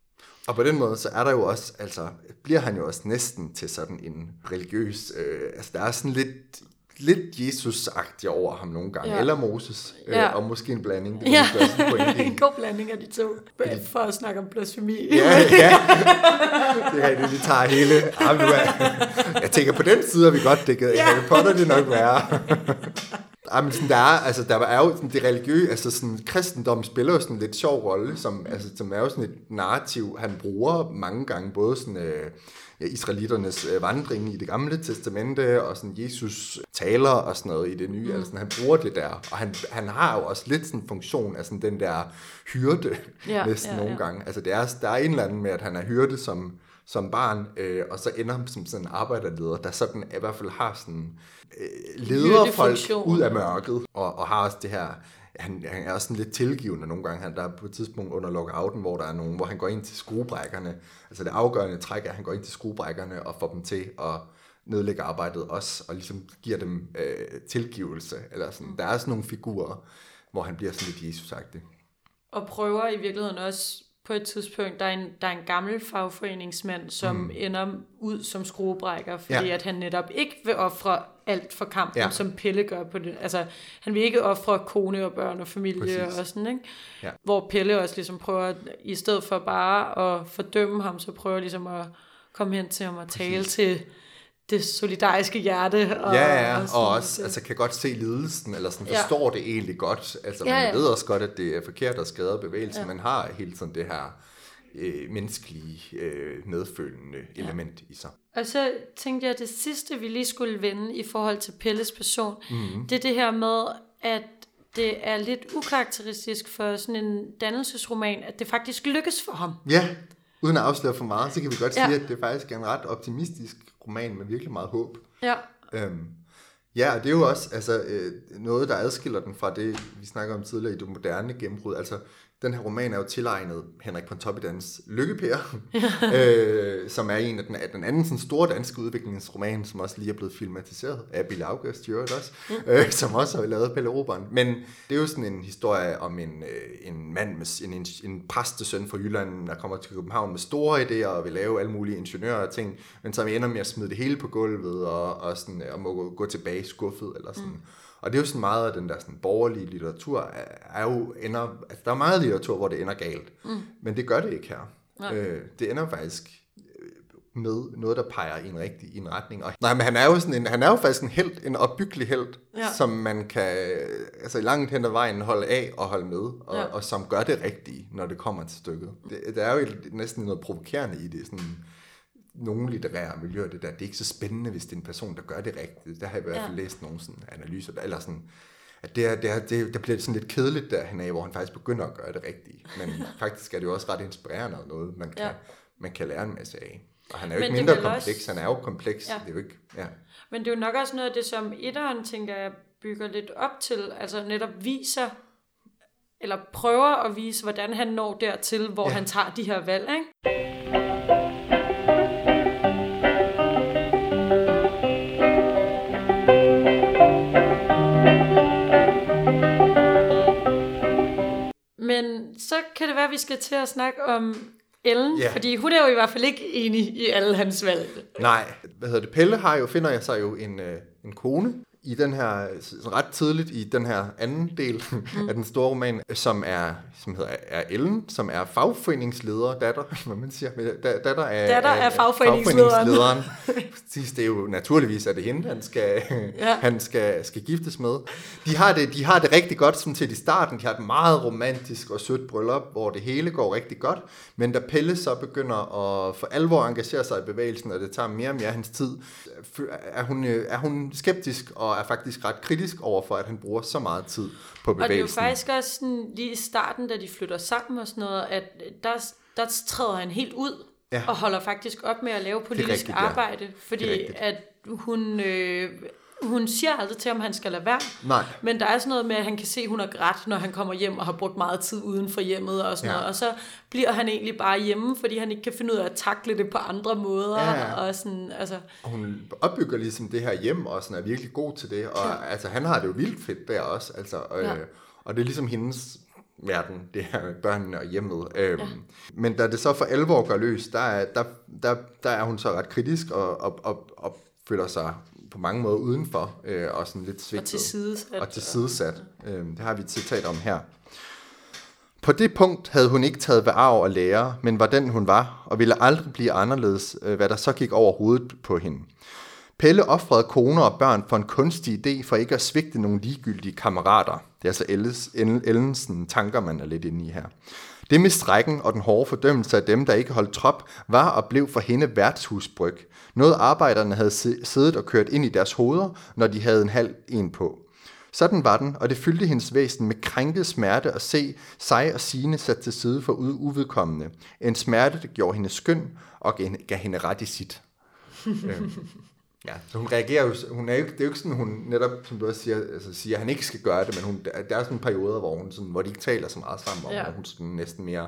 Og på den måde, så er der jo også, altså, bliver han jo også næsten til sådan en religiøs, øh, altså der er sådan lidt, lidt Jesus-agtig over ham nogle gange, Ja. eller Moses, øh, Ja. og måske en blanding, det Ja, en <laughs> en god blanding af de to, for at snakke om blasfemi. Ja, ja. <laughs> Det er rigtigt, vi tager hele. Ah, jeg tænker, på den side er vi godt dækket. Ja. Harry Potter det nok være. <laughs> Ej, men sådan, der, er, altså, der er jo sådan, det religiøse, altså sådan, kristendom spiller jo sådan en lidt sjov rolle, som, altså, som er jo sådan et narrativ, han bruger mange gange, både sådan, øh, ja, israeliternes øh, vandring i det gamle testamente, og sådan Jesus taler og sådan noget i det nye, mm. altså sådan, han bruger det der, og han, han har jo også lidt sådan en funktion af sådan den der hyrde, Ja, næsten ja, nogle ja. gange. Altså det er, der er en eller anden med, at han er hyrde som, som barn, øh, og så ender som sådan en arbejderleder, der sådan i hvert fald har sådan øh, lederfolk Hyrdefunktion. ud af mørket, og, og har også det her, han, han er også sådan lidt tilgivende nogle gange. Han der er på et tidspunkt under lockouten, hvor der er nogen, hvor han går ind til skruebrækkerne. Altså det afgørende træk er, at han går ind til skruebrækkerne og får dem til at nedlægge arbejdet også, og ligesom giver dem øh, tilgivelse. Eller sådan. Der er sådan nogle figurer, hvor han bliver sådan lidt Jesus-agtig. Og prøver i virkeligheden også på et tidspunkt, der er en, der er en gammel fagforeningsmand, som mm. ender ud som skruebrækker, fordi ja. At han netop ikke vil ofre alt for kampen, ja. Som Pelle gør på det. Altså, han vil ikke ofre kone og børn og familie Præcis. og sådan, ikke? Ja. Hvor Pelle også ligesom prøver, i stedet for bare at fordømme ham, så prøver ligesom at komme hen til ham og tale til det solidariske hjerte. Og, Ja, ja, sådan og også det. altså, kan godt se lidelsen, eller sådan Ja. forstår det egentlig godt. Altså, Ja, man ja. ved også godt, at det er forkert at skade bevægelsen. Ja. Man har hele tiden det her øh, menneskelige, øh, medfølende element i sig. Og så tænkte jeg, at det sidste, vi lige skulle vende i forhold til Pelles person, mm. det er det her med, at det er lidt ukarakteristisk for sådan en dannelsesroman, at det faktisk lykkes for ham. Ja, uden at afsløre for meget, så kan vi godt Ja. sige, at det faktisk er en ret optimistisk roman med virkelig meget håb. Ja, Øhm, ja, og det er jo også altså, øh, noget, der adskiller den fra det, vi snakker om tidligere i det moderne gennembrud. Altså, den her roman er jo tilegnet Henrik Pontoppidans Lykkepær, <laughs> øh, som er en af den, af den anden sådan store danske udviklingsroman, som også lige er blevet filmatiseret af Bill August, øvrigt også, <laughs> øh, som også har lavet Pelle Roberen. Men det er jo sådan en historie om en, øh, en mand, med, en, en, en præstesøn fra Jylland, der kommer til København med store idéer og vil lave alle mulige ingeniører og ting, men som ender med at smide det hele på gulvet og, og, sådan, og må gå, gå tilbage skuffet eller sådan. Mm. Og det er jo sådan meget af den der sådan borgerlige litteratur, er, er jo ender, altså der er meget litteratur, hvor det ender galt, mm. men det gør det ikke her. Øh, det ender faktisk øh, med noget, der peger i en rigtig i en retning. Og, nej, men han er jo sådan en, han er jo faktisk en held, en opbyggelig held, Ja. som man kan altså langt hen ad vejen holde af og holde med, og, Ja. og som gør det rigtige, når det kommer til stykket. Det, der er jo næsten noget provokerende i det, sådan nogle litterære miljøer, det der, det er ikke så spændende, hvis det er en person, der gør det rigtigt. Der har jeg i hvert fald Ja. læst nogle sådan analyser, der, eller sådan, at det er, det er, det, der bliver sådan lidt kedeligt derhen af, hvor han faktisk begynder at gøre det rigtige. Men <laughs> faktisk er det jo også ret inspirerende og noget, man kan, Ja. man kan lære en masse af. Og han er jo Men ikke mindre kompleks, også- han er jo kompleks. Ja. Det er jo ikke, ja. men det er jo nok også noget af det, som etteren, tænker jeg, bygger lidt op til, altså netop viser, eller prøver at vise, hvordan han når dertil, hvor. Ja. han tager de her valg, ikke? Men så kan det være, at vi skal til at snakke om Ellen, Ja. fordi hun er jo i hvert fald ikke enig i alle hans valg. Nej, hvad hedder det? Pelle har jo, finder jeg sig jo en, øh, en kone i den her, ret tidligt i den her anden del mm. af den store roman, som er, som hedder, er Ellen, som er fagforeningsleder, datter, <laughs> hvad man siger, da, datter af, Datter af fagforeningslederen. fagforeningslederen. <laughs> Præcis, det er jo naturligvis, at det hende, han skal, Ja. han skal, skal giftes med. De har, det, de har det rigtig godt som til i starten. De har et meget romantisk og sødt bryllup, hvor det hele går rigtig godt. Men da Pelle så begynder at for alvor engagere sig i bevægelsen, og det tager mere og mere af hans tid, er hun, er hun skeptisk og er faktisk ret kritisk over for, at han bruger så meget tid på Og det er jo bevægelsen. faktisk også sådan, lige i starten, da de flytter sammen og sådan noget, at der, der træder han helt ud Ja. og holder faktisk op med at lave politisk rigtigt, ja. arbejde, fordi rigtigt. at hun, øh, hun siger aldrig til, om han skal lade være. Nej. Men der er sådan noget med, at han kan se, at hun har grædt, når han kommer hjem og har brugt meget tid uden for hjemmet og sådan Ja. noget. Og så bliver han egentlig bare hjemme, fordi han ikke kan finde ud af at takle det på andre måder. Ja. Og sådan, altså, Og hun opbygger ligesom det her hjem, og sådan er virkelig god til det. Og ja. altså, han har det jo vildt fedt der også. Altså, øh, Ja. Og det er ligesom hendes verden, det her med børnene og hjemmet. Øhm, ja. Men da det så for alvor går løs, der er, der, der, der er hun så ret kritisk og, og, og, og føler sig på mange måder udenfor, øh, og sådan lidt svigtet. og tilsidesat. Og tilsidesat. Øhm, det har vi et citat om her. På det punkt havde hun ikke taget ved arv og lære, men var den hun var, og ville aldrig blive anderledes, øh, hvad der så gik over hovedet på hende. Pelle offrede koner og børn for en kunstig idé for ikke at svigte nogle ligegyldige kammerater. Det er altså Elles, Ellen- Ellensen tanker, man er lidt inde i her. Det med strækken og den hårde fordømmelse af dem, der ikke holdt trop, var og blev for hende værtshusbryg. Noget arbejderne havde si- siddet og kørt ind i deres hoveder, når de havde en halv en på. Sådan var den, og det fyldte hendes væsen med krænket smerte at se sig og sine sat til side for uvedkommende. En smerte, der gjorde hende skøn og gav hende ret i sit. <laughs> øhm, ja, så hun reagerer jo, hun er jo, ikke- det er jo ikke sådan, hun netop, som du også siger, altså siger, at han ikke skal gøre det, men hun, der er sådan perioder, hvor, hun sådan, hvor de ikke taler så meget sammen, Ja. ja. og hun sådan næsten mere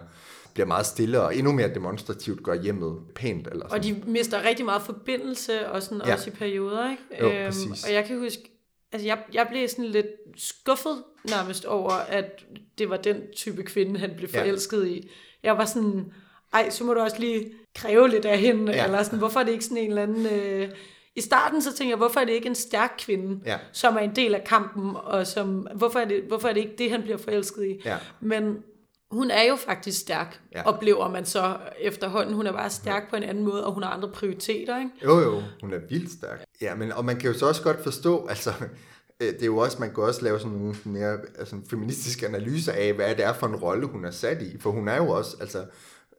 bliver meget stille og endnu mere demonstrativt gør hjemmet pænt. Eller sådan. Og de mister rigtig meget forbindelse, og sådan Ja. ja. også i perioder, ikke? Jo, præcis. og jeg kan huske, altså jeg, jeg blev sådan lidt skuffet nærmest over, at det var den type kvinde, han blev Ja. forelsket i. Jeg var sådan, ej, så må du også lige kræve lidt af hende, Ja. ja. eller sådan, hvorfor er det ikke sådan en eller anden... Øh... I starten så tænkte jeg, hvorfor er det ikke en stærk kvinde, Ja. som er en del af kampen, og som, hvorfor, er det, hvorfor er det ikke det, han bliver forelsket i? Ja. Men hun er jo faktisk stærk, Ja. ja. oplever man så efterhånden. Hun er bare stærk på en anden måde, og hun har andre prioriteter, ikke? Jo, jo, hun er vildt stærk. Ja, men, og man kan jo så også godt forstå, altså, <laughs> øh, det er jo også, man kan også lave sådan nogle mere altså, feministiske analyser af, hvad det er for en rolle, hun er sat i. For hun er jo også, altså,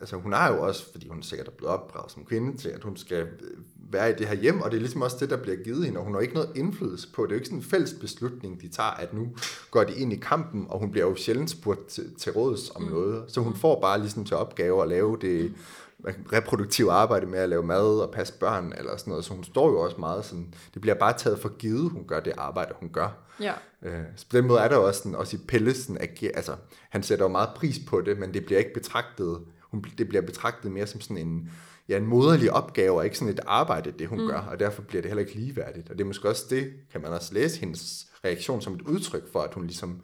altså hun har jo også, fordi hun sikkert er blevet opdraget som kvinde til, at hun skal øh, være i det her hjem, og det er ligesom også det, der bliver givet hende, og hun har ikke noget indflydelse på. Det er jo ikke sådan en fælles beslutning, de tager, at nu går de ind i kampen, og hun bliver jo sjældent spurgt til, til råds om noget. Så hun får bare ligesom til opgave at lave det reproduktive arbejde med at lave mad og passe børn, eller sådan noget. Så hun står jo også meget sådan, det bliver bare taget for givet, hun gør det arbejde, hun gør. Ja. Øh, så på den måde er der også, sådan, også i Pellesen, altså han sætter jo meget pris på det, men det bliver ikke betragtet, hun, det bliver betragtet mere som sådan en, ja, en moderlig opgave, og ikke sådan et arbejde, det hun mm. gør, og derfor bliver det heller ikke ligeværdigt. Og det er måske også det, kan man også læse hendes reaktion som et udtryk for, at hun ligesom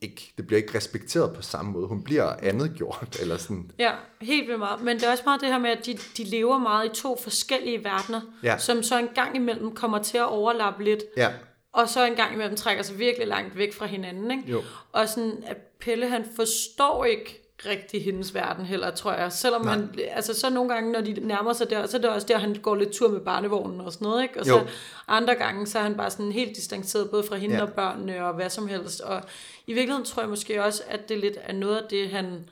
ikke, det bliver ikke respekteret på samme måde. Hun bliver andet gjort, <laughs> eller sådan. Ja, helt vildt meget. Men det er også meget det her med, at de, de lever meget i to forskellige verdener, Ja. som så en gang imellem kommer til at overlappe lidt, Ja, og så en gang imellem trækker sig virkelig langt væk fra hinanden. Ikke? Jo. Og sådan, at Pelle han forstår ikke rigtig hendes verden heller, tror jeg. Selvom Nej. han, altså så nogle gange, når de nærmer sig der, så er det også der, han går lidt tur med barnevognen og sådan noget, ikke? Og så Jo. andre gange, så er han bare sådan helt distanceret, både fra hende ja. og børnene og hvad som helst. Og i virkeligheden tror jeg måske også, at det lidt er noget af det, han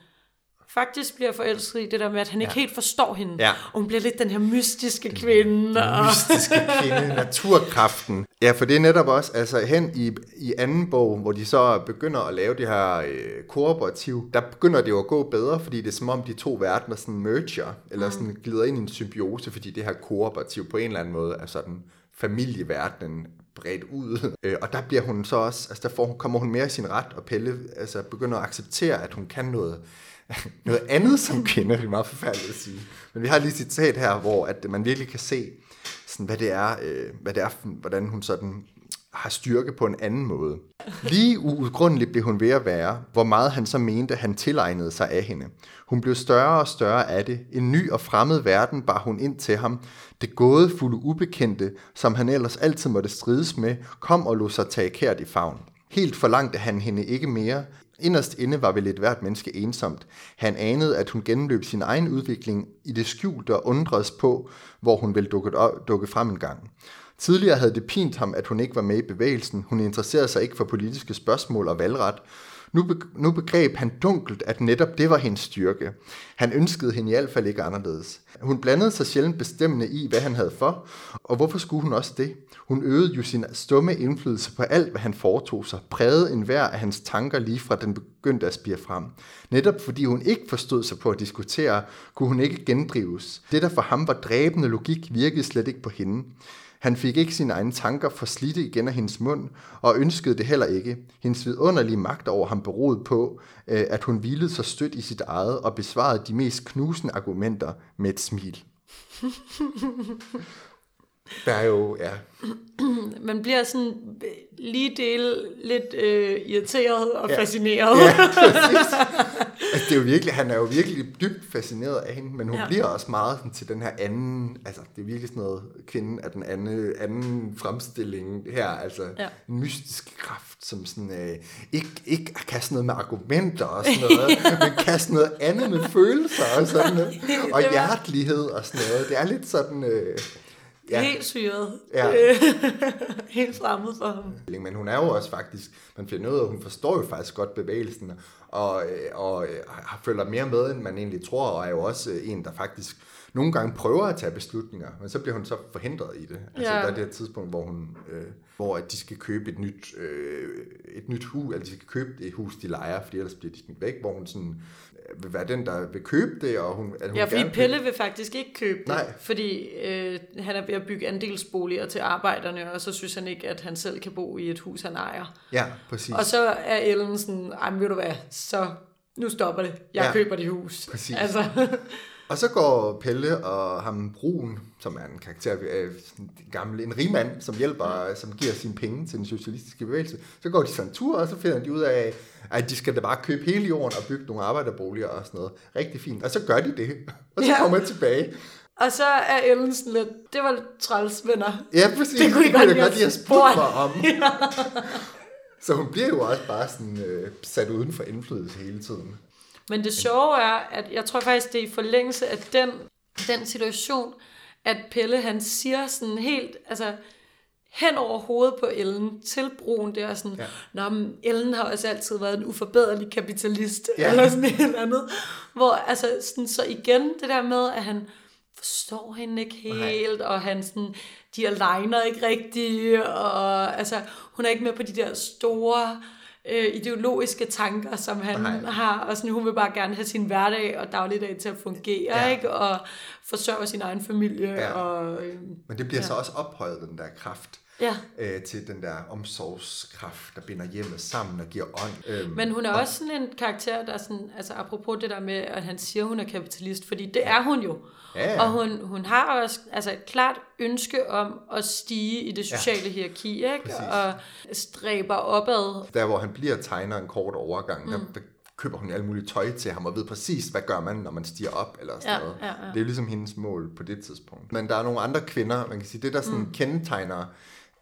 faktisk bliver forelsket i, det der med, at han ikke Ja. helt forstår hende. Ja. Og hun bliver lidt den her mystiske kvinde. Og, mystiske kvinde, <laughs> naturkraften. Ja, for det er netop også, altså hen i, i anden bog, hvor de så begynder at lave det her øh, kooperativ, der begynder det jo at gå bedre, fordi det er som om de to verdener sådan merger, eller sådan glider ind i en symbiose, fordi det her kooperativ på en eller anden måde er sådan familieverdenen bredt ud. Øh, og der bliver hun så også, altså der får, kommer hun mere i sin ret, og Pelle altså, begynder at acceptere, at hun kan noget, noget andet som kvinder, Det er meget forfærdeligt at sige. Men vi har lige et citat her, hvor at man virkelig kan se, sådan, hvad det er, øh, hvad det er, for- hvordan hun sådan har styrke på en anden måde. Lige uudgrundeligt blev hun ved at være, hvor meget han så mente, han tilegnede sig af hende. Hun blev større og større af det. En ny og fremmed verden bar hun ind til ham. Det gådefulde ubekendte, som han ellers altid måtte strides med, kom og lod sig tage kært i favn. Helt forlangte han hende ikke mere. Inderst inde var vel et hvert menneske ensomt. Han anede, at hun gennemløb sin egen udvikling i det skjulte og undredes på, hvor hun ville dukke, dukke frem en gang. Tidligere havde det pint ham, at hun ikke var med i bevægelsen. Hun interesserede sig ikke for politiske spørgsmål og valgret. Nu, be, nu begreb han dunkelt, at netop det var hendes styrke. Han ønskede hende i hvert fald ikke anderledes. Hun blandede sig sjældent bestemmende i, hvad han havde for, og hvorfor skulle hun også det? Hun øvede jo sin stumme indflydelse på alt, hvad han foretog sig, prægede enhver af hans tanker lige fra den begyndte at spire frem. Netop fordi hun ikke forstod sig på at diskutere, kunne hun ikke gendrives. Det, der for ham var dræbende logik, virkede slet ikke på hende. Han fik ikke sine egne tanker forslidte igen af hendes mund, og ønskede det heller ikke. Hendes vidunderlige magt over ham beroede på, øh, at hun hvilede sig stødt i sit eget og besvarede de mest knusende argumenter med et smil. <laughs> Der er jo, ja. Man bliver sådan øh, lige del lidt øh, irriteret og ja. fascineret. Ja, <laughs> altså, det er jo virkelig, han er jo virkelig dybt fascineret af hende, men hun ja. bliver også meget sådan, til den her anden, altså det er virkelig sådan noget, kvinden af den anden, anden fremstilling her, altså ja. en mystisk kraft, som sådan, øh, ikke, ikke kan sådan noget med argumenter og sådan noget, ja. <laughs> men kan sådan noget andet med følelser og sådan noget, <laughs> og hjertelighed og sådan noget. Det er lidt sådan... Øh, Ja. Helt syret. Ja. <laughs> Helt fremmed for ham. Men hun er jo også faktisk, man finder ud af, hun forstår jo faktisk godt bevægelsen, og, og, har følger mere med, end man egentlig tror, og er jo også en, der faktisk nogle gange prøver at tage beslutninger, men så bliver hun så forhindret i det. Altså, ja. der er det her tidspunkt, hvor hun, øh, hvor at de skal købe et nyt, øh, et nyt hus, eller de skal købe et hus, de leger, fordi ellers bliver de smidt væk, hvor hun sådan vil være den, der vil købe det. Og hun, at hun ja, fordi Pelle vil faktisk ikke købe det, Nej. fordi øh, han er ved at bygge andelsboliger til arbejderne, og så synes han ikke, at han selv kan bo i et hus, han ejer. Ja, præcis. Og så er Ellen sådan, ej, ved du hvad, så nu stopper det. Jeg ja, køber det hus. Præcis. Altså. Og så går Pelle og ham Brun, som er en karakter, øh, en gammel, en rigmand, som hjælper, som giver sine penge til den socialistiske bevægelse. Så går de sådan en tur, og så finder de ud af, at de skal da bare købe hele jorden og bygge nogle arbejderboliger og sådan noget. Rigtig fint. Og så gør de det. Og så ja. kommer de tilbage. Og så er Ellen sådan lidt, det var lidt træls venner. Ja, præcis. Det kunne I godt, godt lide at spurgt mig om. <laughs> ja. Så hun bliver jo også bare sådan øh, sat uden for indflydelse hele tiden. Men det sjove er, at jeg tror faktisk, det er i forlængelse af den, den situation, at Pelle han siger sådan helt, altså hen over hovedet på Ellen til broen der sådan, ja. Nå, men Ellen har også altid været en uforbederlig kapitalist, ja. eller sådan et eller andet. Hvor, altså, sådan, så igen det der med, at han forstår hende ikke helt, okay. og han sådan, de aligner ikke rigtigt, og altså, hun er ikke med på de der store øh, ideologiske tanker, som han Nej. har, og sådan, hun vil bare gerne have sin hverdag og dagligdag til at fungere, ja. ikke? og forsørge sin egen familie. Ja. Og, øh, Men det bliver ja. så også ophøjet, den der kraft ja. øh, til den der omsorgskraft, der binder hjemmet sammen og giver ånd. Øhm, Men hun er og, også sådan en karakter, der sådan, altså apropos det der med, at han siger, at hun er kapitalist, fordi det ja. er hun jo. Ja, ja. Og hun, hun har også altså et klart ønske om at stige i det sociale ja. hierarki, ikke? Præcis. og stræber opad. Der hvor han bliver tegner en kort overgang, mm. der, der køber hun alt muligt tøj til ham og ved præcis, hvad gør man, når man stiger op eller sådan ja, noget. Ja, ja. Det er jo ligesom hendes mål på det tidspunkt. Men der er nogle andre kvinder, man kan sige, det der sådan mm. kendetegner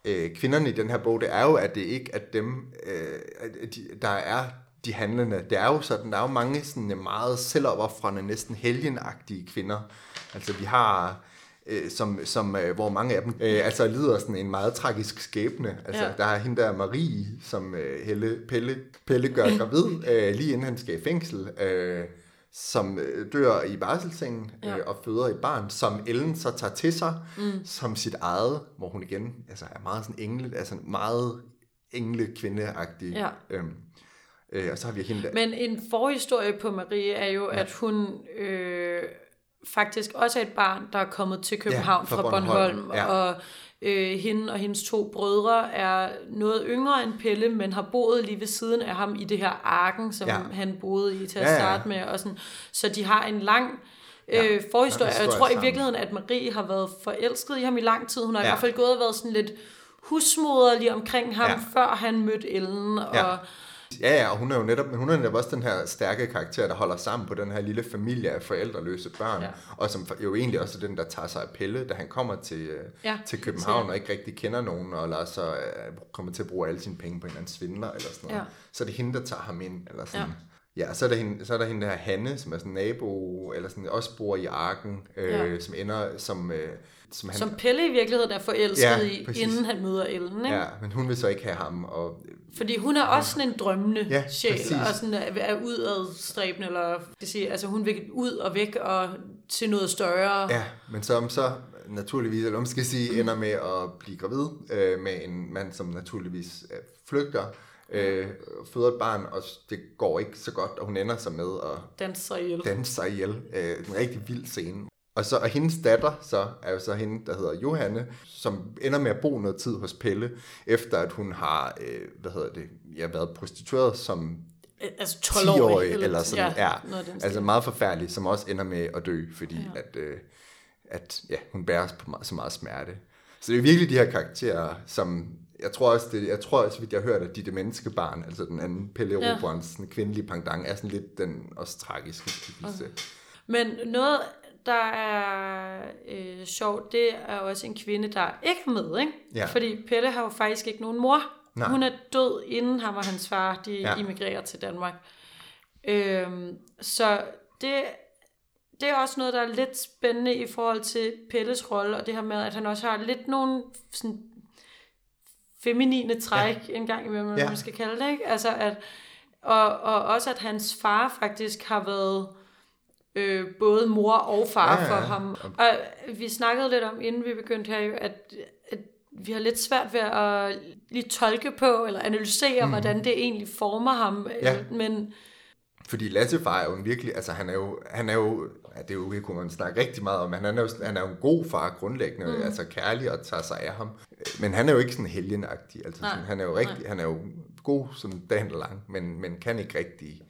øh, kvinderne i den her bog, det er jo, at det ikke er dem, øh, de, der er de handlende. Det er jo sådan, der er jo mange sådan meget selvopoffrende, næsten helgenagtige kvinder. Altså vi har øh, som, som, øh, hvor mange af dem øh, altså lider sådan en meget tragisk skæbne. Altså, ja. Der er hende der Marie, som øh, Helle, Pelle, Pelle gør gravid, øh, lige inden han skal i fængsel. Øh, som øh, dør i barselssengen ja. øh, og føder et barn, som Ellen så tager til sig mm. som sit eget, hvor hun igen altså, er meget sådan engle, altså meget engle kvindeagtig. Ja. Øhm, øh, og så har vi hende der. Men en forhistorie på Marie er jo, ja. at hun øh, faktisk også er et barn, der er kommet til København ja, fra, fra Bornholm, Bornholm ja. og Øh, hende og hendes to brødre er noget yngre end Pelle, men har boet lige ved siden af ham i det her arken, som ja. han boede i til at starte ja, ja. med. Og sådan. Så de har en lang øh, ja, forhistorie. Jeg tror i virkeligheden, at Marie har været forelsket i ham i lang tid. Hun har ja. i hvert fald gået og været sådan lidt husmoderlig omkring ham, ja. før han mødte Ellen. Og, Ja. Ja, ja, og hun er jo netop, men hun er netop også den her stærke karakter, der holder sammen på den her lille familie af forældreløse børn, ja. Og som jo egentlig også er den, der tager sig af Pelle, da han kommer til, øh, Ja, til København og ikke rigtig kender nogen, og lader så øh, kommer til at bruge alle sine penge på en eller anden svindler eller sådan noget. Ja. Så er det hende, der tager ham ind, eller sådan. Ja. Ja, så er, der hende, så er der hende der Hanne, som er sådan nabo, eller sådan, også bor i Arken, øh, Ja. som ender som... Øh, som han, som Pelle i virkeligheden er forelsket Ja, i, præcis. inden han møder Ellen. Ikke? ja, men hun vil så ikke have ham, og Fordi hun er også sådan en drømmende Ja, sjæl, præcis. og sådan er, er udadstræbende, eller det siger, altså hun vil ud og væk og til noget større. Ja, men som så naturligvis, eller man skal sige, ender med at blive gravid øh, med en mand, som naturligvis øh, flygter, øh, føder et barn, og det går ikke så godt, og hun ender så med at Danse sig ihjel. danse sig ihjel. Øh, en rigtig vild scene. Og, så, og hendes datter så er jo så hende, der hedder Johanne, som ender med at bo noget tid hos Pelle, efter at hun har, øh, hvad hedder det, ja, været prostitueret som Altså 10-årig, 12-årig. eller sådan, ja, den altså meget forfærdelig, som også ender med at dø, fordi ja. at, øh, at ja, hun bæres på meget, så meget smerte. Så det er virkelig de her karakterer, som jeg tror også, det, jeg tror også, vidt jeg har hørt, at de det menneskebarn, altså den anden Pelle Ja. Robrons ja. kvindelige pendant, er sådan lidt den også tragiske. Okay. Men noget, der er øh, sjovt, det er også en kvinde, der ikke er med, ikke? Ja. Fordi Pelle har jo faktisk ikke nogen mor. Nej. Hun er død, inden ham og hans far, de ja. immigrerer til Danmark. Øhm, så det, det er også noget, der er lidt spændende i forhold til Pelles rolle, og det her med, at han også har lidt nogle sådan, feminine træk ja. en gang imellem, Ja. man skal kalde det, ikke? Altså at, og, og også at hans far faktisk har været øh, både mor og far Ja, ja, ja. for ham. Og vi snakkede lidt om, inden vi begyndte her, jo, at, at vi har lidt svært ved at lige tolke på, eller analysere, mm. hvordan det egentlig former ham. Ja. Men Fordi Lassefar er jo en virkelig, altså han er jo, han er jo, ja, det er jo, kunne man snakke rigtig meget om, men han er jo, han er jo en god far grundlæggende, mm. altså kærlig og tager sig af ham. Men han er jo ikke sådan helgenagtig, altså Nej, sådan, han er jo rigtig, han er jo god sådan dagen lang, men, men kan ikke rigtig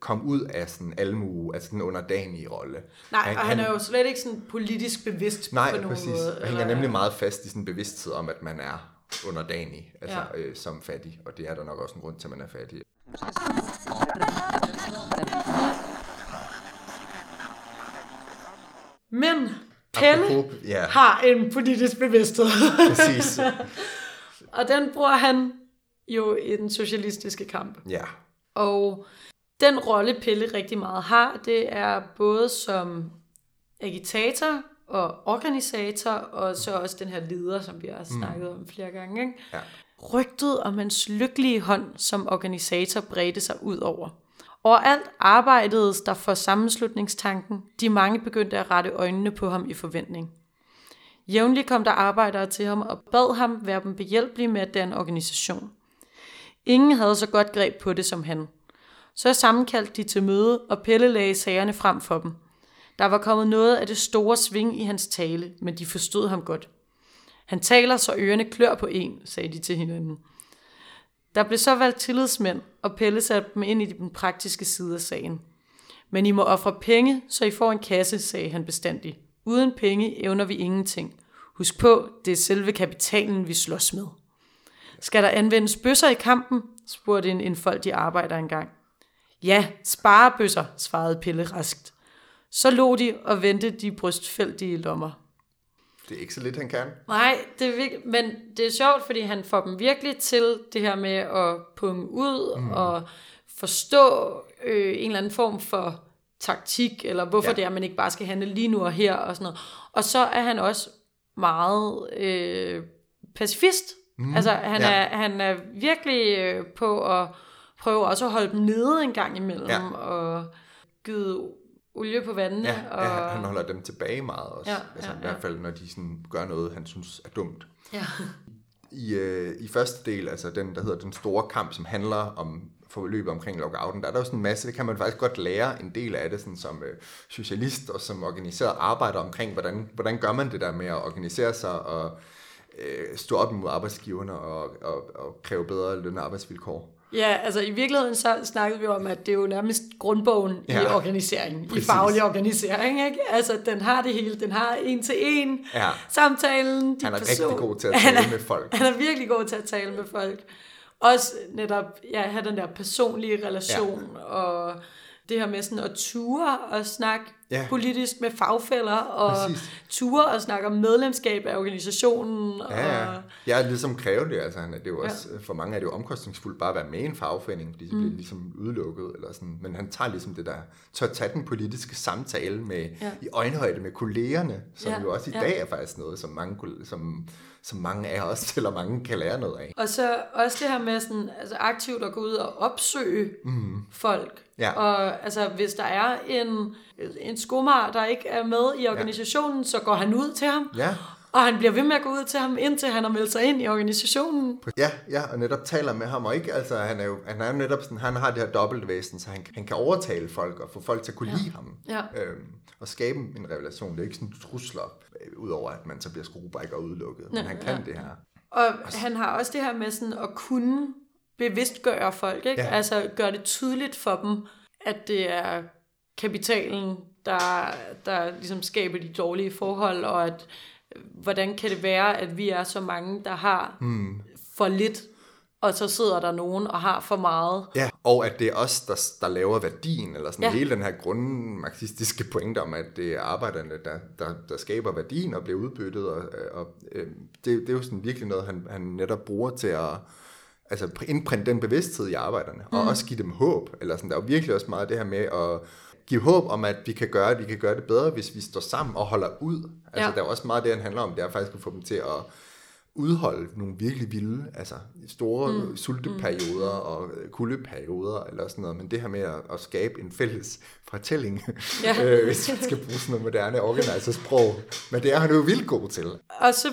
komme ud af sådan almue, altså den underdanige rolle. nej, han, og han er jo slet ikke sådan politisk bevidst Nej, på nogen præcis. måde. Og hænger nemlig meget fast i sådan bevidsthed om, at man er underdanig, altså Ja. øh, som fattig, og det er der nok også en grund til, at man er fattig. Men Pelle Apropos, ja, har en politisk bevidsthed. <laughs> præcis. <laughs> og den bruger han jo i den socialistiske kamp. Ja, Og den rolle Pelle rigtig meget har, det er både som agitator og organisator, og så også den her leder, som vi har snakket om flere gange. Ikke? Ja. Rygtet om hans lykkelige hånd som organisator bredte sig ud over. Overalt arbejdedes der for sammenslutningstanken. De mange begyndte at rette øjnene på ham i forventning. Jævnligt kom der arbejdere til ham og bad ham være dem behjælpelige med at danne organisation. Ingen havde så godt greb på det som han. Så sammenkaldte de til møde, og Pelle lagde sagerne frem for dem. Der var kommet noget af det store sving i hans tale, men de forstod ham godt. Han taler, så ørerne klør på en, sagde de til hinanden. Der blev så valgt tillidsmænd, og Pelle satte dem ind i den praktiske side af sagen. Men I må ofre penge, så I får en kasse, sagde han bestandigt. Uden penge evner vi ingenting. Husk på, det er selve kapitalen, vi slås med. Skal der anvendes bøsser i kampen? spurgte en enfoldig arbejder engang. Ja, sparebøsser, svarede Pelle raskt. Så lå de og vendte de brystfældige lommer det er ikke så lidt, han kan. Nej, det er virkelig, men det er sjovt, fordi han får dem virkelig til det her med at punge ud mm. og forstå øh, en eller anden form for taktik, eller hvorfor Ja. det er, at man ikke bare skal handle lige nu og her og sådan noget. Og så er han også meget øh, pacifist. Mm. Altså, han, ja. er, han er virkelig øh, på at prøve også at holde dem nede en gang imellem, Ja. og gyde olie på vandene. Ja, og, ja, han holder dem tilbage meget også. Ja, altså, ja, I hvert fald, når de sådan gør noget, han synes er dumt. ja. I, øh, I første del, altså den, der hedder Den Store Kamp, som handler om forløbet omkring lockouten, der er der jo sådan en masse, det kan man faktisk godt lære en del af det, sådan som øh, socialist og som organiseret arbejder omkring, hvordan, hvordan gør man det der med at organisere sig og øh, stå op imod arbejdsgiverne og, og, og kræve bedre løn- og arbejdsvilkår. Ja, altså i virkeligheden så snakkede vi om, at det er jo nærmest grundbogen ja, i organiseringen, præcis. i faglig organisering, ikke? Altså den har det hele, den har en til en Ja. samtalen. De Han er person- rigtig god til at <laughs> tale er- med folk. Han er virkelig god til at tale med folk. Også netop, ja, have den der personlige relation, ja. og det her med sådan at ture og snakke Ja. ja. politisk med fagfælder, og Præcis. ture og snakke om medlemskab af organisationen. Ja, ja. Og, Jeg er ligesom krævet det, altså han er- det er jo også, for mange er det jo omkostningsfuldt bare at være med i en fagforening, fordi så bliver de ligesom udelukket, eller sådan. men han tager ligesom det der, tør tage den politiske samtale med, ja. Ja. i øjenhøjde med kollegerne, som ja. Ja, jo også i ja. dag er faktisk noget, som mange, som, som mange af os, <laughs> eller mange kan lære noget af. Og så også det her med sådan, altså aktivt at gå ud og opsøge mm. folk. Ja. Og altså, hvis der er en, en skomar, der ikke er med i organisationen, ja. så går han ud til ham. Ja. Og han bliver ved med at gå ud til ham, indtil han har meldt sig ind i organisationen. Ja, ja, og netop taler med ham, og ikke, altså, han er jo, han er jo netop sådan, han har det her dobbeltvæsen, så han, han kan overtale folk, og få folk til at kunne ja. lide ham, Ja. øhm, og skabe en relation. Det er ikke sådan trusler, øh, udover at man så bliver skruebrækker udelukket, men Ja, han kan ja, det her. Og han har også det her med sådan at kunne bevidstgøre folk, ikke? Ja. Altså gøre det tydeligt for dem, at det er kapitalen, der, der ligesom skaber de dårlige forhold, og at hvordan kan det være, at vi er så mange, der har mm. for lidt, og så sidder der nogen og har for meget. Ja, og at det er os, der, der laver værdien, eller sådan ja. Hele den her grundmarxistiske pointe om, at det er arbejderne, der, der, der skaber værdien og bliver udbyttet, og, og øh, det, det er jo sådan virkelig noget, han, han netop bruger til at altså indprinte den bevidsthed i arbejderne, og også give dem håb, eller sådan, der er jo virkelig også meget det her med at give håb om, at vi kan gøre det, vi kan gøre det bedre, hvis vi står sammen og holder ud. Altså, Ja. der er også meget det, han handler om, det er faktisk at få dem til at udholde nogle virkelig vilde, altså store mm. sulteperioder og øh, kuldeperioder eller sådan noget, men det her med at, at skabe en fælles fortælling, ja. <laughs> Øh, hvis man skal bruge sådan noget moderne organisersprog, men det er han jo vildt god til. Og så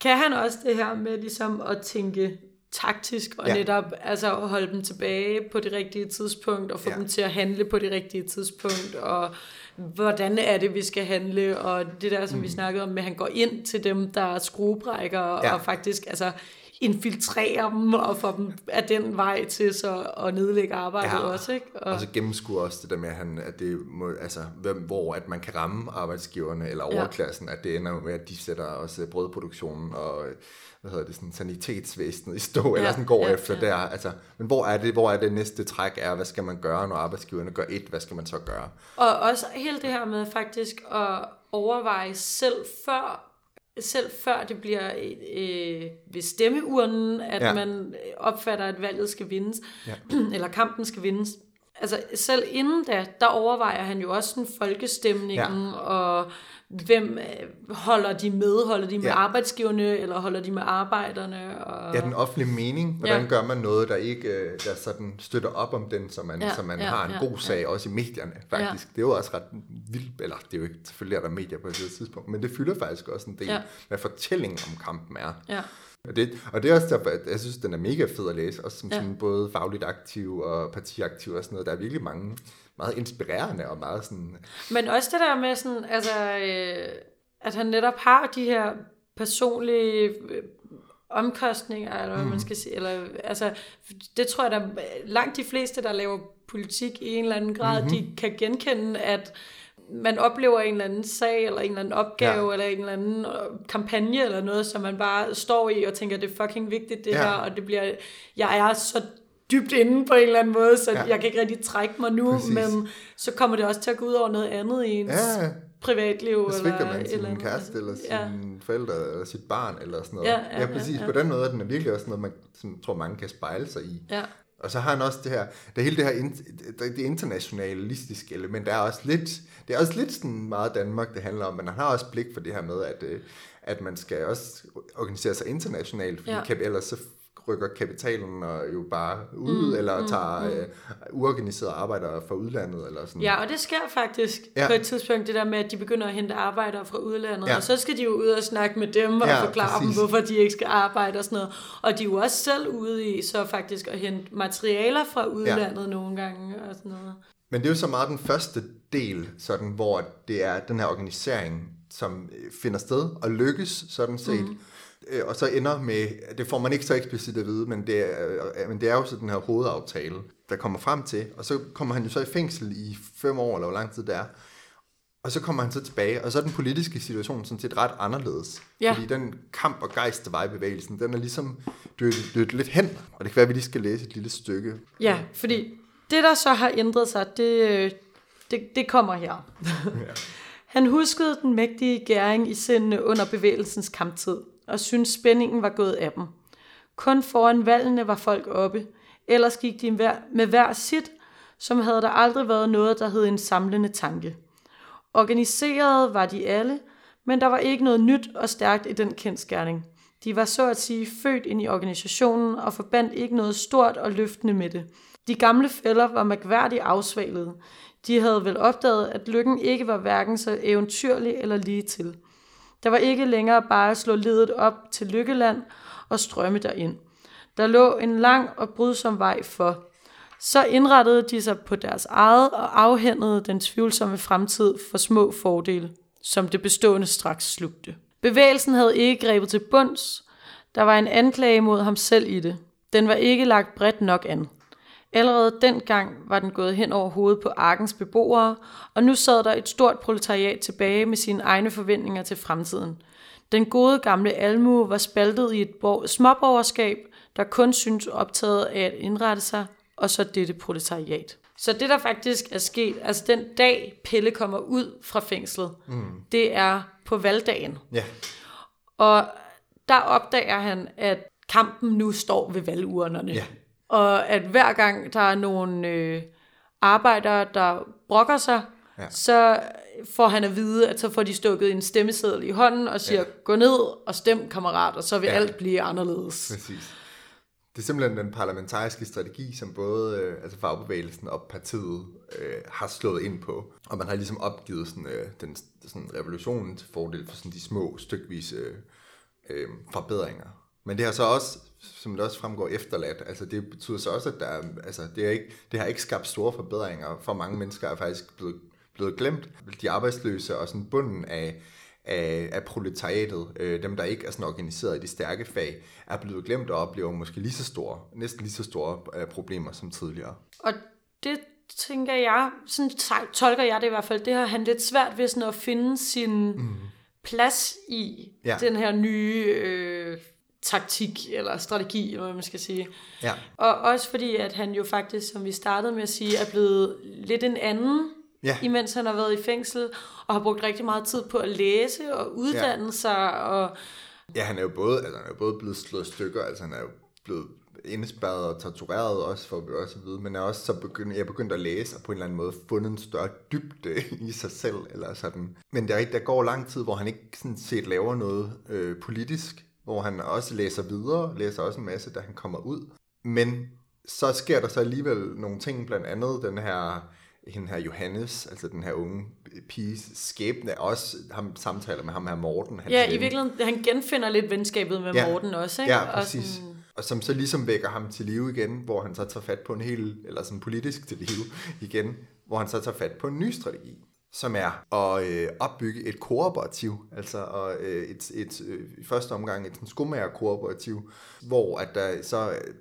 kan han også det her med ligesom at tænke taktisk, og Ja. netop altså at holde dem tilbage på det rigtige tidspunkt, og få Ja. dem til at handle på det rigtige tidspunkt, og hvordan er det, vi skal handle, og det der, som mm. vi snakkede om, med at han går ind til dem, der er skruebrækker, ja. og faktisk altså infiltrerer dem, og får dem af den vej til så at nedlægge arbejdet Ja. ja. også, ikke? Og, Og så gennemskuer også det der med, at, han, at det må, altså, hvem, hvor at man kan ramme arbejdsgiverne eller Ja. overklassen, at det ender med, at de sætter også brødproduktionen og hvad hedder det, sådan, sanitetsvæsenet i stå, ja. eller sådan går ja, ja, efter ja. der. Altså, men hvor er, det, hvor er det næste træk er? Hvad skal man gøre, når arbejdsgiverne gør et? Hvad skal man så gøre? Og også hele det her med faktisk at overveje selv før, selv før det bliver øh, ved stemmeurnen, at Ja. man opfatter, at valget skal vindes, ja. <clears throat> eller kampen skal vindes. Altså selv inden da, der overvejer han jo også sådan folkestemningen, ja. og hvem øh, holder de med? Holder de med Ja. ja. arbejdsgiverne, eller holder de med arbejderne? Og... Ja, den offentlige mening. Hvordan Ja. gør man noget, der ikke øh, der sådan støtter op om den, så man, ja, Ja, så man ja, har en ja, god sag, også i medierne, faktisk. Ja. Det er jo også ret vildt, eller det er jo ikke, selvfølgelig er der medier på et tidspunkt, men det fylder faktisk også en del, ja. Ja. hvad fortællingen om kampen er. Ja. Og det, og det er også derfor, at jeg synes, den er mega fed at læse, også som ja. Ja. sådan både fagligt aktiv og partiaktiv og sådan noget. Der er virkelig mange meget inspirerende og meget sådan... Men også det der med sådan, altså, øh, at han netop har de her personlige øh, omkostninger, eller hvad mm. man skal sige, eller, altså, det tror jeg, der langt de fleste, der laver politik i en eller anden grad, mm-hmm. de kan genkende, at man oplever en eller anden sag, eller en eller anden opgave, Ja. eller en eller anden øh, kampagne, eller noget, som man bare står i og tænker, det er fucking vigtigt det ja. her, og det bliver, jeg er så dybt inde på en eller anden måde, så Ja. jeg kan ikke rigtig trække mig nu, Præcis. men så kommer det også til at gå ud over noget andet i ens Ja, privatliv. Så svigter eller man sin eller kæreste, eller Ja. sine forældre, eller sit barn, eller sådan noget. Ja, ja, ja præcis. ja, ja. På den måde er den virkelig også noget, man som, tror, mange kan spejle sig i. Ja. Og så har han også det her, det hele det her, det, internationalistiske element, der er også lidt, det er også lidt sådan meget Danmark, det handler om, men han har også blik for det her med, at, øh, at man skal også organisere sig internationalt, fordi Ja. ja. ellers så rykker kapitalen og jo bare ud, mm, eller tager mm, øh, uorganiserede arbejdere fra udlandet, eller sådan. ja, og det sker faktisk Ja. på et tidspunkt, det der med, at de begynder at hente arbejdere fra udlandet, Ja. og så skal de jo ud og snakke med dem og Ja, ja, forklare præcis. dem, hvorfor de ikke skal arbejde og sådan noget. Og de er jo også selv ude i så faktisk at hente materialer fra udlandet ja. nogle gange og sådan noget. Men det er jo så meget den første del, sådan, hvor det er den her organisering, som øh, finder sted og lykkes sådan set. Mm. Øh, og så ender med, det får man ikke så eksplicit at vide, men det er, øh, men det er jo så den her hovedaftale, der kommer frem til, og så kommer han jo så i fængsel i fem år, eller hvor lang tid det er, og så kommer han så tilbage, og så er den politiske situation sådan set ret anderledes. Ja. Fordi den kamp og gejst, der var i bevægelsen, den er ligesom dødt, dødt lidt hen. Og det kan være, at vi lige skal læse et lille stykke. Ja, fordi det, der så har ændret sig, det, øh, det, det kommer her. <laughs> Han huskede den mægtige gæring i sindene under bevægelsens kamptid, og syntes spændingen var gået af dem. Kun foran valgene var folk oppe, ellers gik de med hver sit, som havde der aldrig været noget, der hed en samlende tanke. Organiserede var de alle, men der var ikke noget nyt og stærkt i den kendskærning. De var så at sige født ind i organisationen og forbandt ikke noget stort og løftende med det. De gamle fælder var mærkværdigt afsvalede. De havde vel opdaget, at lykken ikke var hverken så eventyrlig eller lige til. Der var ikke længere bare at slå ledet op til Lykkeland og strømme derind. Der lå en lang og brydsom vej for. Så indrettede de sig på deres eget og afhændede den tvivlsomme fremtid for små fordele, som det bestående straks slugte. Bevægelsen havde ikke grebet til bunds. Der var en anklage mod ham selv i det. Den var ikke lagt bredt nok an. Allerede dengang var den gået hen over hovedet på arkens beboere, og nu sad der et stort proletariat tilbage med sine egne forventninger til fremtiden. Den gode gamle almue var spaltet i et borg- småborgerskab, der kun syntes optaget af at indrette sig, og så dette proletariat. Så det, der faktisk er sket, altså den dag Pelle kommer ud fra fængslet, mm. det er på valgdagen. Ja, Og der opdager han, at kampen nu står ved valgurnerne. Ja. Og at hver gang der er nogle øh, arbejdere, der brokker sig, Ja. så får han at vide, at så får de stukket en stemmeseddel i hånden og siger, ja. gå ned og stem, kammerat, og så vil ja. alt blive anderledes. præcis. Det er simpelthen den parlamentariske strategi, som både øh, altså fagbevægelsen og partiet øh, har slået ind på. Og man har ligesom opgivet sådan, øh, den sådan revolutionen til fordel for sådan de små stykvise øh, øh, forbedringer. Men det har så også, som det også fremgår efterladt, altså det betyder så også, at der er, altså det, er ikke, det har ikke skabt store forbedringer. For mange mennesker er faktisk blevet, blevet glemt. De arbejdsløse og sådan bunden af, af, af proletariatet, øh, dem der ikke er sådan organiseret i de stærke fag, er blevet glemt og oplever måske lige så store, næsten lige så store øh, problemer som tidligere. Og det tænker jeg, sådan tol- tolker jeg det i hvert fald, det har han lidt svært ved sådan at finde sin mm. plads i ja. den her nye øh, taktik eller strategi, eller hvad man skal sige. Ja. Og også fordi, at han jo faktisk, som vi startede med at sige, er blevet lidt en anden, Ja. imens han har været i fængsel, og har brugt rigtig meget tid på at læse og uddanne ja. sig, og Ja, han er jo både, altså, han er jo både blevet slået stykker, altså han er jo blevet indespærret og tortureret også, for vi også at vide, men er også så begyndt, jeg begyndt at læse og på en eller anden måde fundet en større dybde <laughs> i sig selv, eller sådan. Men der, er der går lang tid, hvor han ikke sådan set laver noget øh, politisk, hvor han også læser videre, læser også en masse, da han kommer ud. Men så sker der så alligevel nogle ting, blandt andet den her hende her Johannes, altså den her unge piges skæbne, også ham samtaler med ham her Morten. hans ja, i virkeligheden, han genfinder lidt venskabet med Ja. Morten også, ikke? Ja, Og præcis. sådan- Og som så ligesom vækker ham til live igen, hvor han så tager fat på en hel, eller sådan politisk til live igen, hvor han så tager fat på en ny strategi, som er at øh, opbygge et kooperativ, altså og, øh, et, et, øh, i første omgang et skomager-kooperativ, hvor at der så, øh,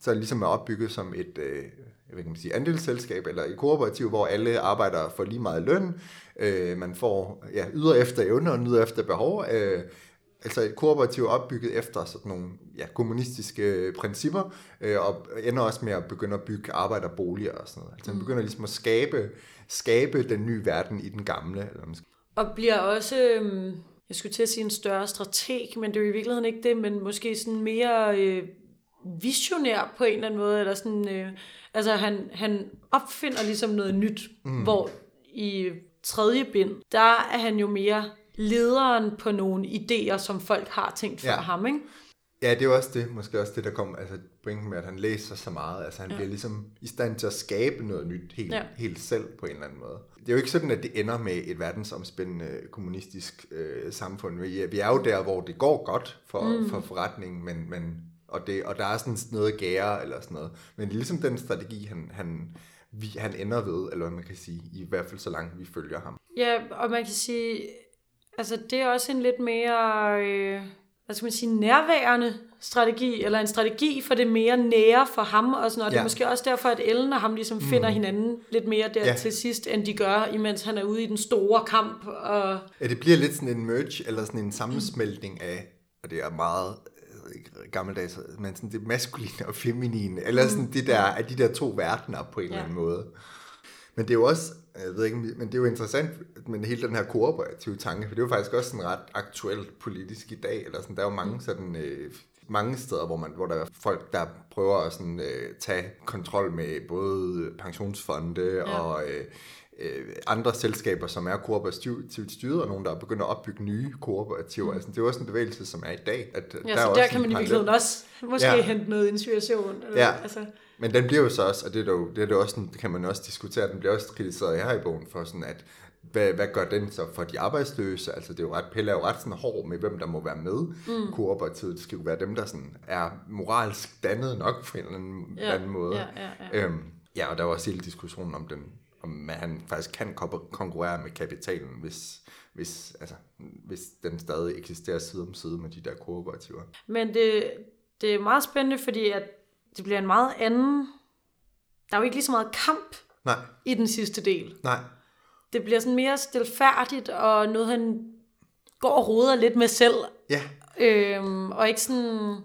så ligesom er opbygget som et, øh, jeg ved ikke, man siger, andelsselskab, eller et kooperativ, hvor alle arbejdere får lige meget løn, øh, man får ja, yder efter evne og nyder efter behov, øh, altså et kooperativ opbygget efter sådan nogle ja, kommunistiske principper, øh, og ender også med at begynde at bygge arbejderboliger og sådan noget. Altså man begynder ligesom at skabe, skabe den nye verden i den gamle. Eller man skal- Og bliver også, øhm, jeg skulle til at sige en større strateg, men det er jo i virkeligheden ikke det, men måske sådan mere øh, visionær på en eller anden måde, eller sådan, øh, altså han, han opfinder ligesom noget nyt, mm. hvor i tredje bind, der er han jo mere lederen på nogle idéer, som folk har tænkt for ja. ham, ikke? Ja, det er jo også det, måske også det, der kommer, altså pointen med, at han læser så meget, altså han ja. bliver ligesom i stand til at skabe noget nyt helt. Ja. helt selv på en eller anden måde. Det er jo ikke sådan, at det ender med et verdensomspændende kommunistisk øh, samfund. Vi er, vi er jo der, hvor det går godt for, mm. for forretningen, men, men, og, det, og der er sådan noget gære eller sådan noget. Men det er ligesom den strategi, han, han, vi, han ender ved, eller hvad man kan sige, i hvert fald så langt vi følger ham. Ja, og man kan sige, altså det er også en lidt mere, øh, hvad skal man sige, nærværende strategi, eller en strategi for det mere nære for ham og sådan noget. Ja. Det er måske også derfor, at Ellen og ham ligesom finder hinanden lidt mere der ja. Til sidst, end de gør, imens han er ude i den store kamp. Og Ja, det bliver lidt sådan en merge, eller sådan en sammensmeltning af, og det er meget øh, gammeldags, men sådan det maskuline og feminine, eller sådan det der, af de der to verdener på en. Ja. eller anden måde. Men det er jo også, jeg ved ikke, men det er jo interessant, men hele den her kooperative tanke, for det er jo faktisk også sådan ret aktuelt politisk i dag, eller sådan, der er jo mange sådan, øh, mange steder, hvor, man, hvor der er folk, der prøver at sådan, øh, tage kontrol med både pensionsfonde ja. og øh, øh, andre selskaber, som er kooperativt styret, og nogen, der er begyndt at opbygge nye kooperativer. Mm. Altså, det er jo også en bevægelse, som er i dag. At, ja, er så også der en kan man i virkeligheden også måske ja. hente noget inspiration. Eller, Ja. Altså, Men den bliver jo så også, og det er, jo, det er der også sådan, det kan man også diskutere, den bliver også kritiseret her i bogen for sådan, at hvad, hvad gør den så for de arbejdsløse? Altså det er jo ret, Pelle er jo ret sådan hård med, hvem der må være med mm. kooperativet. Det skal jo være dem, der sådan er moralsk dannet nok på en eller anden, Ja, anden måde. ja, ja, Øhm, ja, og der var også hele diskussionen om den, om at han faktisk kan ko- konkurrere med kapitalen, hvis, hvis, altså, hvis den stadig eksisterer side om side med de der kooperativer. Men det, det er meget spændende, fordi at det bliver en meget anden... Der er jo ikke lige så meget kamp Nej, i den sidste del. nej, Det bliver sådan mere stilfærdigt, og noget han går og roder lidt med selv. ja, Øhm, og ikke sådan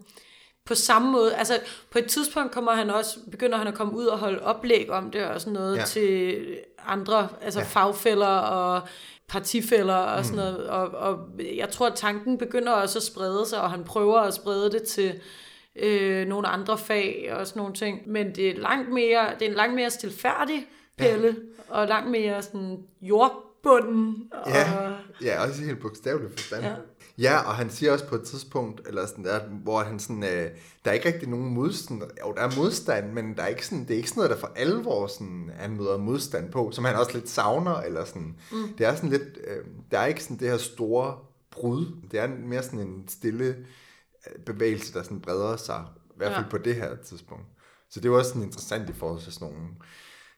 på samme måde. Altså på et tidspunkt kommer han også, begynder han at komme ud og holde oplæg om det og sådan noget Ja. til andre, altså Ja. fagfælder og partifælder og sådan noget. Og, og jeg tror, at tanken begynder også at sprede sig, og han prøver at sprede det til øh, nogle andre fag og sådan nogle ting. Men det er langt mere, det er en langt mere stilfærdig pille, ja. og langt mere sådan jordbunden. Og, Ja, ja også helt bogstavelig forstand. Ja. Ja. og han siger også på et tidspunkt, eller sådan der, hvor han sådan, øh, der er ikke rigtig nogen modstand, jo, der er modstand, men der er ikke sådan, det er ikke sådan noget, der for alvor sådan, han møder modstand på, som han også lidt savner, eller sådan, mm. det er sådan lidt, øh, der er ikke sådan det her store brud, det er mere sådan en stille bevægelse, der sådan breder sig, i hvert fald ja. På det her tidspunkt. Så det er også sådan interessant i forhold til sådan nogle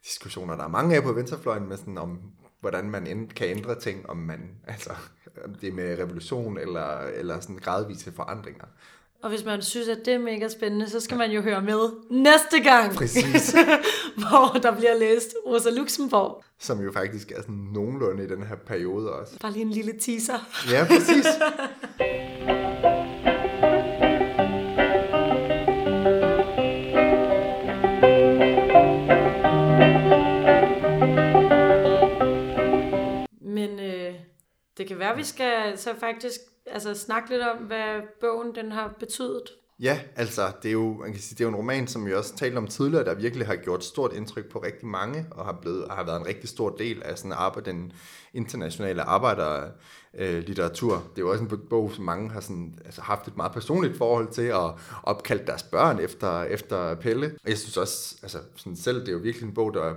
diskussioner, der er mange af på venstrefløjen, med sådan om, hvordan man end kan ændre ting, om man, <laughs> altså, om det er med revolution eller, eller sådan gradvise forandringer. Og hvis man synes, at det er mega spændende, så skal man jo høre med næste gang, Præcis. <laughs> hvor der bliver læst Rosa Luxemburg. Som jo faktisk er sådan nogenlunde i den her periode også. Bare lige en lille teaser. Ja, præcis. <laughs> det kan være, vi skal så faktisk altså, snakke lidt om, hvad bogen den har betydet. Ja, altså, det er jo, man kan sige, det er jo en roman, som vi også talte om tidligere, der virkelig har gjort stort indtryk på rigtig mange, og har, blevet, har været en rigtig stor del af sådan arbejde, den internationale arbejderlitteratur. det er jo også en bog, som mange har sådan, altså, haft et meget personligt forhold til, at opkalde deres børn efter, efter Pelle. Og jeg synes også, altså, sådan selv, det er jo virkelig en bog, der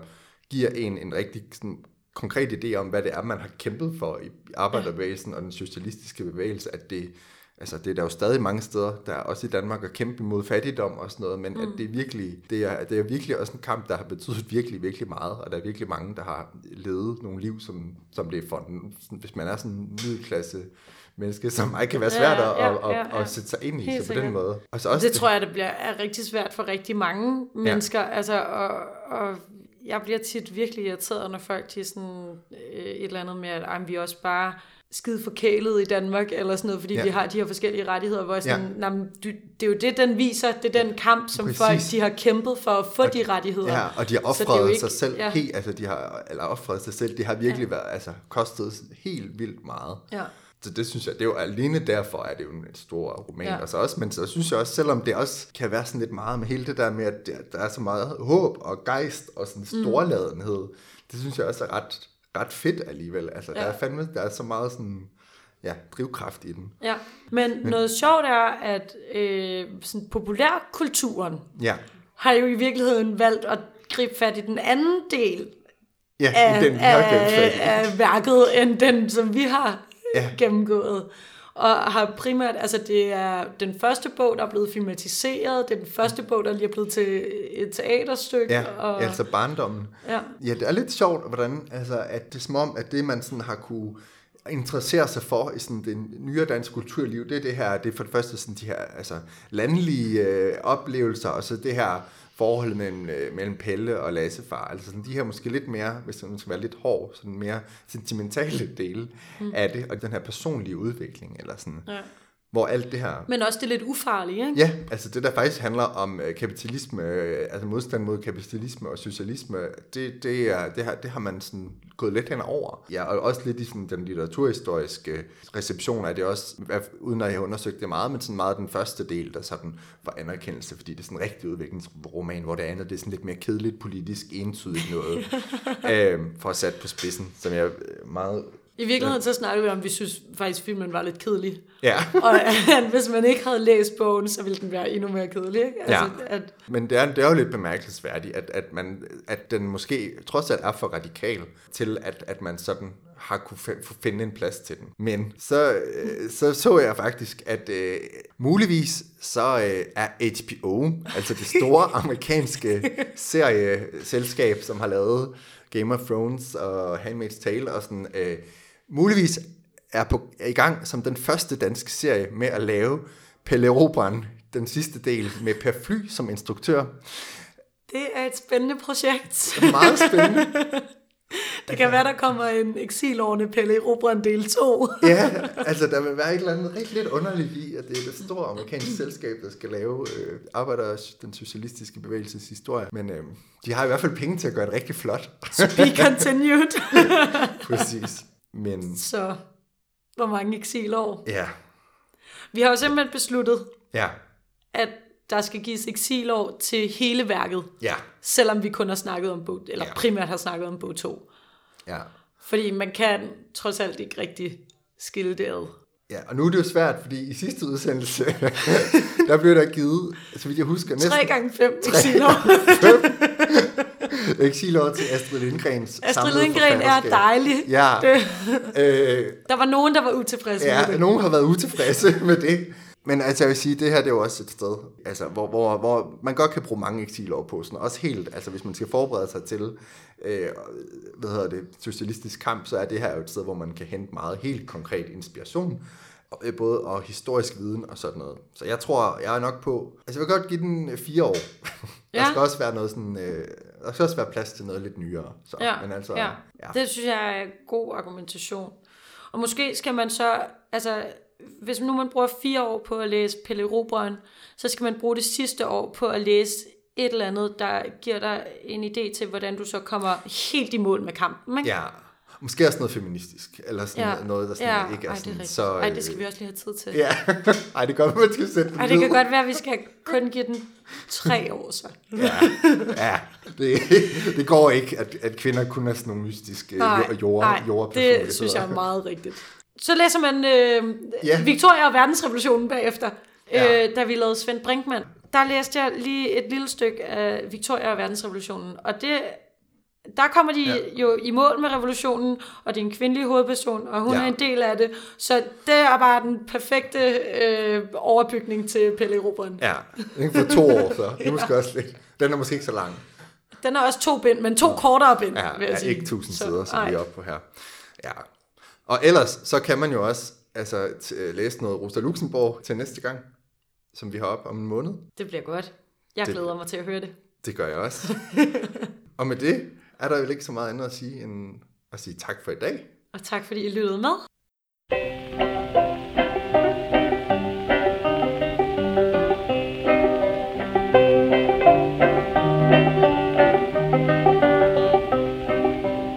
giver en en rigtig sådan, konkret idé om, hvad det er, man har kæmpet for i arbejderbevægelsen og den socialistiske bevægelse, at det, altså det er der jo stadig mange steder, der er også i Danmark at kæmpe imod fattigdom og sådan noget, men mm. at det er virkelig, det er, det er virkelig også en kamp, der har betydet virkelig, virkelig meget, og der er virkelig mange, der har levet nogle liv, som, som det er for, hvis man er sådan en middelklasse menneske, som mig kan være svært Ja, at, ja, at, ja, at, ja. at sætte sig ind i, Helt så på den måde. Og så også Det tror jeg, det bliver, er rigtig svært for rigtig mange mennesker. Altså, og, og jeg bliver tit virkelig irriteret, når folk de sådan øh, et eller andet med, at "Ej, vi er også bare skide forkælet i Danmark, eller sådan noget, fordi Ja. vi har de her forskellige rettigheder, hvor jeg sådan, ja. du, det er jo det, den viser, det er den kamp, som Præcis. folk de har kæmpet for at få de rettigheder. Ja, og de har offret sig selv ja. helt, altså de har, eller offret sig selv, de har virkelig ja. været, altså kostet helt vildt meget. Ja. Så det synes jeg, det er jo alene derfor, er det jo en stor roman. Ja. Ja. Og så også, men så synes jeg også, selvom det også kan være sådan lidt meget med hele det der med, at der, er så meget håb og gejst og sådan storladenhed, mm. det synes jeg også er ret, ret fedt alligevel. Altså, ja. der er fandme, der er så meget sådan, ja, drivkraft i den. Ja, men, men noget sjovt er, at øh, sådan populærkulturen Ja, har jo i virkeligheden valgt at gribe fat i den anden del ja af, den i. af, af værket, end den, som vi har Ja. <laughs> gennemgået. Og har primært, altså det er den første bog, der er blevet filmatiseret, det er den første bog, der lige er blevet til et teaterstykke. Ja, og, altså barndommen. ja. Ja, det er lidt sjovt, hvordan, altså, at det er som om, at det man sådan har kunne interesserer sig for i sådan det nyere danske kulturliv, det er det her, det er for det første sådan de her altså, landlige øh, oplevelser, og så det her forhold mellem, øh, mellem Pelle og Lassefar. Altså sådan de her måske lidt mere, hvis man skal være lidt hård, sådan mere sentimentale dele mm. af det, og den her personlige udvikling, eller sådan. Ja. Hvor alt det her... Men også det lidt ufarlige, ikke? Ja, altså det der faktisk handler om øh, kapitalisme, øh, altså modstand mod kapitalisme og socialisme, det, det, er, det, har, det har man sådan gået lidt hen over. Ja, og også lidt i sådan den litteraturhistoriske reception er det også, uden at jeg har undersøgt det meget, men sådan meget den første del, der sådan for anerkendelse, fordi det er sådan en rigtig udviklingsroman, hvor det andet det er sådan lidt mere kedeligt, politisk, entydigt noget, <laughs> øh, for at sætte på spidsen, som jeg meget i virkeligheden så snakkede vi om, at vi synes faktisk, at filmen var lidt kedelig. Ja. <laughs> og at hvis man ikke havde læst bogen, så ville den være endnu mere kedelig. Ikke? Altså, ja. At... Men det er, det er jo lidt bemærkelsesværdigt, at, at, man, at den måske trods alt er for radikal til, at, at man sådan har kunne finde en plads til den. Men så øh, så, så jeg faktisk, at uh, muligvis så uh, er HBO, altså det store <laughs> amerikanske serieselskab, som har lavet Game of Thrones og Handmaid's Tale og sådan... Uh, muligvis er, på, er i gang som den første danske serie med at lave Pelle Robran, den sidste del, med Per Fly som instruktør. Det er et spændende projekt. Det er meget spændende. <laughs> Det kan være, der kommer en eksilårende Pelle Robran del 2. <laughs> ja, altså der vil være et eller andet rigtig lidt underligt i, at det er det store amerikanske selskab, der skal lave øh, arbejder den socialistiske bevægelses historie. Men øh, de har i hvert fald penge til at gøre det rigtig flot. To be continued. <laughs> Præcis. Men... Så hvor mange eksilår? Ja. Vi har jo simpelthen besluttet, ja. at der skal gives eksilår til hele værket. Ja. Selvom vi kun har snakket om bog, eller ja. primært har snakket om bog 2. Ja. Fordi man kan trods alt ikke rigtig skille det ad. Ja, og nu er det jo svært, fordi i sidste udsendelse, <laughs> der blev der givet, så vidt jeg husker, næsten... 3 gange 5 eksilår. <laughs> eksilår til Astrid Lindgrens Astrid Lindgren er dejlig. Ja. <laughs> Øh, der var nogen, der var utilfredse ja, med det. Nogen har været utilfredse <laughs> med det. Men altså, jeg vil sige, det her det er jo også et sted, altså, hvor, hvor, hvor man godt kan bruge mange eksilår på, sådan, også helt, altså hvis man skal forberede sig til, øh, hvad hedder det, socialistisk kamp, så er det her jo et sted, hvor man kan hente meget helt konkret inspiration, øh, både og historisk viden og sådan noget. Så jeg tror, jeg er nok på, altså jeg vil godt give den fire år. Ja. der skal også være noget sådan, øh, der skal også være plads til noget lidt nyere. Så, ja. men altså, ja. ja. Det synes jeg er god argumentation. Og måske skal man så, altså hvis nu man bruger fire år på at læse Pelle Robren, så skal man bruge det sidste år på at læse et eller andet, der giver dig en idé til, hvordan du så kommer helt i mål med kampen. Ikke? Ja, måske også noget feministisk, eller sådan ja. noget, der sådan ja. ikke er, Ej, sådan, det så... Ej, det skal vi også lige have tid til. Ja, <laughs> ej, det kan godt man skal sætte Ej, det kan godt være, at vi skal kun give den tre år, så. ja, ja det, <laughs> det går ikke, at, at kvinder kun er sådan nogle mystiske nej, jord, nej, jord det synes jeg er meget rigtigt. Så læser man øh, ja. Victoria og verdensrevolutionen bagefter, ja. øh, da vi lavede Svend Brinkmann. Der læste jeg lige et lille stykke af Victoria og verdensrevolutionen, og det der kommer de ja. jo i mål med revolutionen, og det er en kvindelig hovedperson, og hun ja. er en del af det. Så det er bare den perfekte øh, overbygning til Pelle Robren. Ja, ikke for to år så. Det er måske også lidt. Den er måske ikke så lang. Den er også to bind, men to ja. kortere bind, ja, vil jeg ja, sige. ikke tusind sider, som vi er oppe på her. Ja. Og ellers, så kan man jo også altså, t- læse noget Rosa Luxemburg til næste gang, som vi har op om en måned. Det bliver godt. Jeg det, glæder mig til at høre det. Det gør jeg også. og med det er der jo ikke så meget andet at sige, end at sige tak for i dag. Og tak fordi I lyttede med.